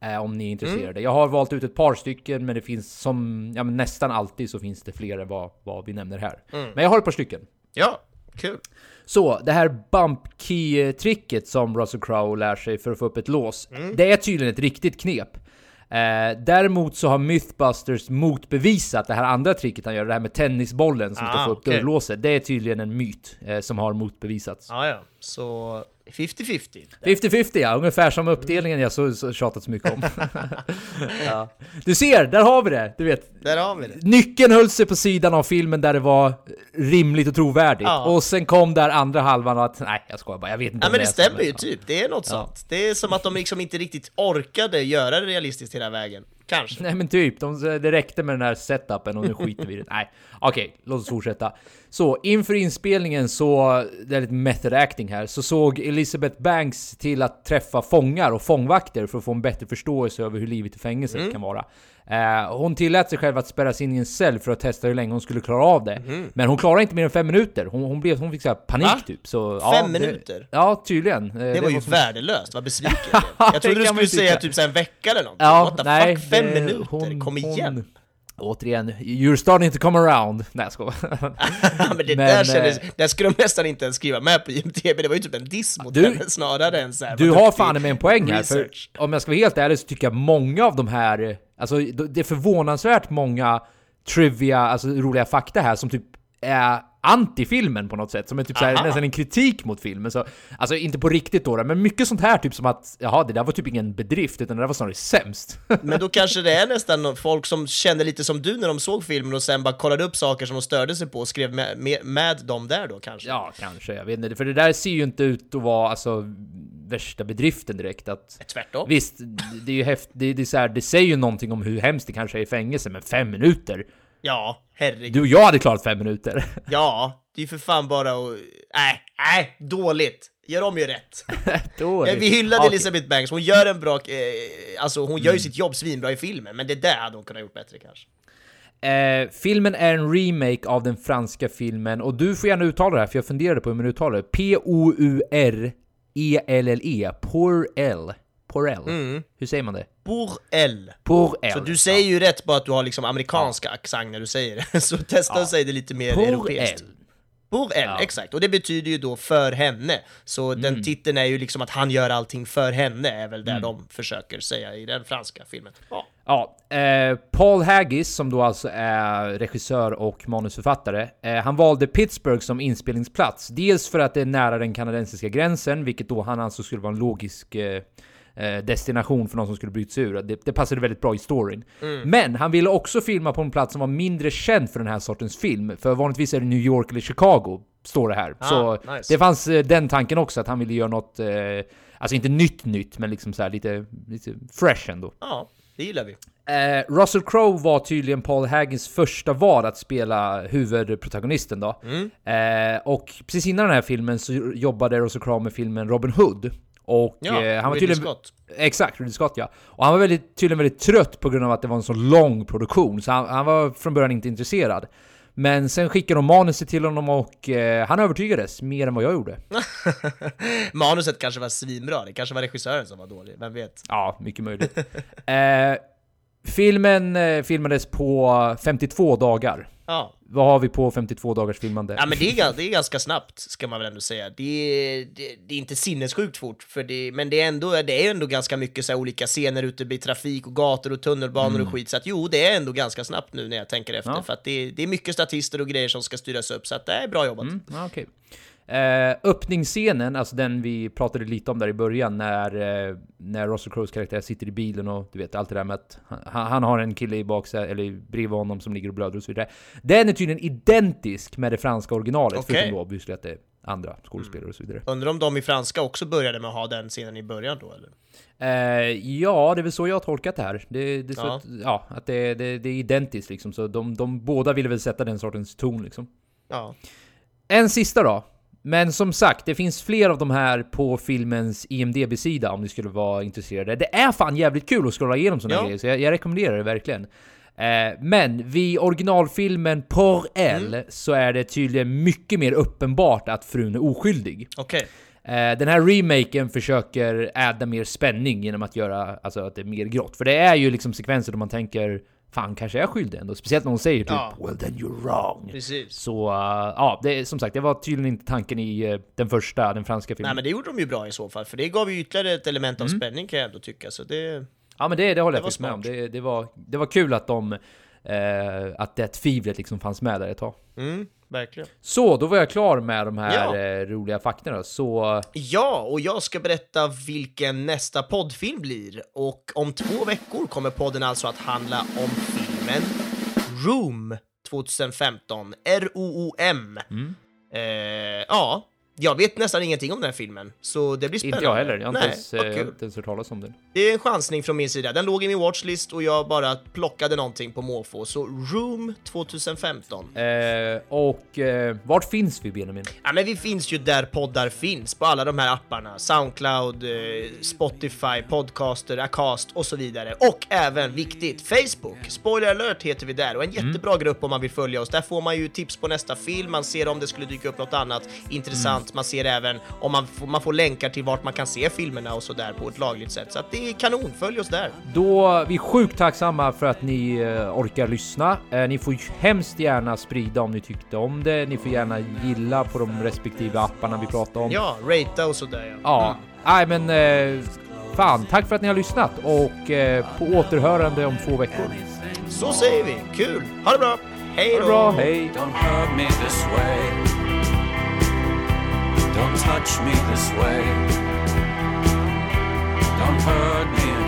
Eh, om ni är intresserade. Mm. Jag har valt ut ett par stycken, men det finns som ja, nästan alltid så finns det fler än vad, vad vi nämner här. Mm. Men jag har ett par stycken. Ja, Kul. Så, det här bump key-tricket som Russell Crowe lär sig för att få upp ett lås, Mm. det är tydligen ett riktigt knep. Eh, däremot så har Mythbusters motbevisat det här andra tricket han gör, det här med tennisbollen som ska Ah, få upp okej. dörrlåset. Det är tydligen en myt eh, som har motbevisats. Ja, ja. Så 50-50. 50-50 ja, ungefär som uppdelningen jag så, så tjatat så mycket om. *laughs* ja. Du ser, där har vi det! Du vet, Där har vi det. Nyckeln höll sig på sidan av filmen där det var rimligt och trovärdigt. Ja. Och sen kom där andra halvan att, nej jag skojar bara, jag vet inte Ja men det stämmer ju ja. typ, det är något sånt. Det är som att de liksom inte riktigt orkade göra det realistiskt hela vägen. Kanske. Nej men typ, de, det räckte med den här setupen och nu skiter vi i det. *laughs* Nej, okej, låt oss fortsätta. Så inför inspelningen så, det är lite method acting här, så såg Elizabeth Banks till att träffa fångar och fångvakter för att få en bättre förståelse över hur livet i fängelset Mm. kan vara. Eh, hon tillät sig själv att spärras in i en cell för att testa hur länge hon skulle klara av det. Men hon klarade inte mer än fem minuter. Hon, hon, blev, hon fick så här panik. Va? typ. Så, Fem det- minuter? Ja, tydligen. Eh, Det var ju som- värdelöst, vad besviken jag *laughs* blev. Jag trodde det du skulle säga typ så en vecka eller något. Ja, What the nej, fuck, fem det- minuter? hon- Kom igen! hon- Återigen, you're starting to come around. Nej jag skojar. Ja, *laughs* men det Men, där eh, kändes, där skulle de nästan inte ens skriva med på IMDB, det var ju typ en diss mot Du- henne snarare än så här, Du har fan med en poäng här, för om jag ska vara helt ärlig så tycker jag många av de här, alltså det är förvånansvärt många trivia, alltså roliga fakta här som typ är anti-filmen på något sätt, som är typ såhär, nästan en kritik mot filmen. Så, alltså inte på riktigt då, men mycket sånt här typ som att, jaha det där var typ ingen bedrift, utan det där var snarare sämst. *laughs* Men då kanske det är nästan folk som kände lite som du när de såg filmen och sen bara kollade upp saker som de störde sig på och skrev med, med, med dem där då kanske. ja, kanske, jag vet inte, för det där ser ju inte ut att vara alltså värsta bedriften direkt. Att, Tvärtom. Visst, det är ju häft, det, det, är så här, det säger ju någonting om hur hemskt det kanske är i fängelse, men fem minuter? Ja, herregud. Du och jag hade klarat fem minuter. *laughs* Ja, det är ju för fan bara att... Nej, nej, dåligt. Gör om, gör rätt. *laughs* Då är Ja, det- vi hyllade Okej. Elizabeth Banks, hon gör en bra... Eh, alltså hon Mm. gör ju sitt jobb svinbra i filmen, men det där hade hon kunnat gjort bättre kanske. Eh, filmen är en remake av den franska filmen, och du får gärna uttala det här, för jag funderade på hur man uttalar det. P-O-U-R-E-L-L-E. Pour L. Porel. Hur säger man det? Pour elle. Pour L. Så du säger ju rätt bara att du har liksom amerikanska accent när du säger det, *laughs* så testa att säga det lite mer Pour europeiskt. L. Pour elle, exakt. Och det betyder ju då för henne. Så Mm. den titeln är ju liksom att han gör allting för henne, är väl där Mm. de försöker säga i den franska filmen. Ja. Ja, eh, Paul Haggis, som då alltså är regissör och manusförfattare, eh, han valde Pittsburgh som inspelningsplats. Dels för att det är nära den kanadensiska gränsen, vilket då han ansåg skulle vara en logisk eh, eh, destination för någon som skulle bryta sig ur. Det, det passade väldigt bra i storyn. Men han ville också filma på en plats som var mindre känd för den här sortens film, för vanligtvis är det New York eller Chicago, står det här. Så nice. det fanns eh, den tanken också, att han ville göra något, eh, alltså inte nytt nytt, men liksom så här lite, lite fresh ändå. ja, det gillar vi. Eh, Russell Crowe var tydligen Paul Haggins första val att spela huvudprotagonisten då. Eh, och precis innan den här filmen så jobbade Russell Crowe med filmen Robin Hood. Och Ja, eh, han var tydligen... Scott. Exakt, Ridley Scott ja. Och han var väldigt, tydligen väldigt trött på grund av att det var en så lång produktion, så han, han var från början inte intresserad. Men sen skickade de manuset till honom och eh, han övertygades mer än vad jag gjorde. *laughs* Manuset kanske var svinbra, det kanske var regissören som var dålig, vem vet? Ja, mycket möjligt. eh, filmen eh, filmades på 52 dagar. Ja. Vad har vi på 52 dagars filmande? Ja men det är, det är ganska snabbt, ska man väl ändå säga. Det är, det, det är inte sinnessjukt fort, för det, men det är, ändå, det är ändå ganska mycket så olika scener ute i trafik och gator och tunnelbanor och skit, så att jo, det är ändå ganska snabbt nu när jag tänker efter, Ja. för att det, det är mycket statister och grejer som ska styras upp, så att det är bra jobbat. Mm, ja, okej. Eh, öppningsscenen, alltså den vi pratade lite om där i början, när, eh, när Russell Crowes karaktär sitter i bilen och du vet allt det där med att han, han har en kille i baksätet, eller bredvid honom som ligger och blöder och så vidare. Den är tydligen identisk med det franska originalet, Okej. förutom då obviously att det är andra skådespelare och så vidare. Undrar om de i franska också började med att ha den scenen i början då, eller? Eh, ja, det är väl så jag har tolkat det här. Det, det är så Ja. att, ja, att det, det, det är identiskt liksom, så de, de båda ville väl sätta den sortens ton liksom. Ja. En sista då. Men som sagt, det finns fler av de här på filmens IMDB-sida om ni skulle vara intresserade. Det är fan jävligt kul att scrolla igenom såna Ja. grejer, så jag, jag rekommenderar det verkligen. Eh, men vid originalfilmen Por L Mm. så är det tydligen mycket mer uppenbart att frun är oskyldig. Okej. Eh, den här remaken försöker adda mer spänning genom att göra alltså, att det är mer grått. För det är ju liksom sekvenser då man tänker fan kanske är skyldig ändå. Speciellt när hon säger typ Ja. “Well then you're wrong”. Precis. Så uh, ja, det, som sagt, det var tydligen inte tanken i eh, den första, den franska filmen. Nej men det gjorde de ju bra i så fall, för det gav ju ytterligare ett element Mm. av spänning kan jag ändå tycka. Så det... Ja men det, det håller Det jag faktiskt med om. Det, det, var, det var kul att de, eh, att det tvivlet liksom fanns med där ett tag. Mm, verkligen. Så, då var jag klar med de här Ja. eh, roliga faktorna. Så Ja, och jag ska berätta vilken nästa poddfilm blir. Och om två veckor kommer podden alltså att handla om filmen Room 2015. R-O-O-M. Mm. Eh, ja, jag vet nästan ingenting om den här filmen, så det blir spännande. inte jag heller, jag har inte, ens, eh, inte ens hört talas om den. Det är en chansning från min sida. Den låg i min watchlist och jag bara plockade någonting på måfå. Så Room 2015. Eh, och eh, vart finns vi Benjamin? Ja, men vi finns ju där poddar finns, på alla de här apparna. Soundcloud, eh, Spotify, Podcaster, Acast och så vidare. Och även, viktigt, Facebook. Spoiler alert heter vi där och en jättebra grupp om man vill följa oss. Där får man ju tips på nästa film, man ser om det skulle dyka upp något annat intressant. Man ser även om man får, man får länkar till vart man kan se filmerna och så där på ett lagligt sätt. Så att det är kanon, följ oss där. Då, vi är sjukt tacksamma för att ni eh, orkar lyssna. Eh, ni får hemskt gärna sprida om ni tyckte om det. Ni får gärna gilla på de respektive apparna vi pratar om. Ja, ratea och sådär ja. Ja, nej men eh, fan, tack för att ni har lyssnat och på återhörande om två veckor. Så säger vi, kul! Ha det bra! Hej Ha då! det bra, hej! Don't touch me this way. Don't hurt me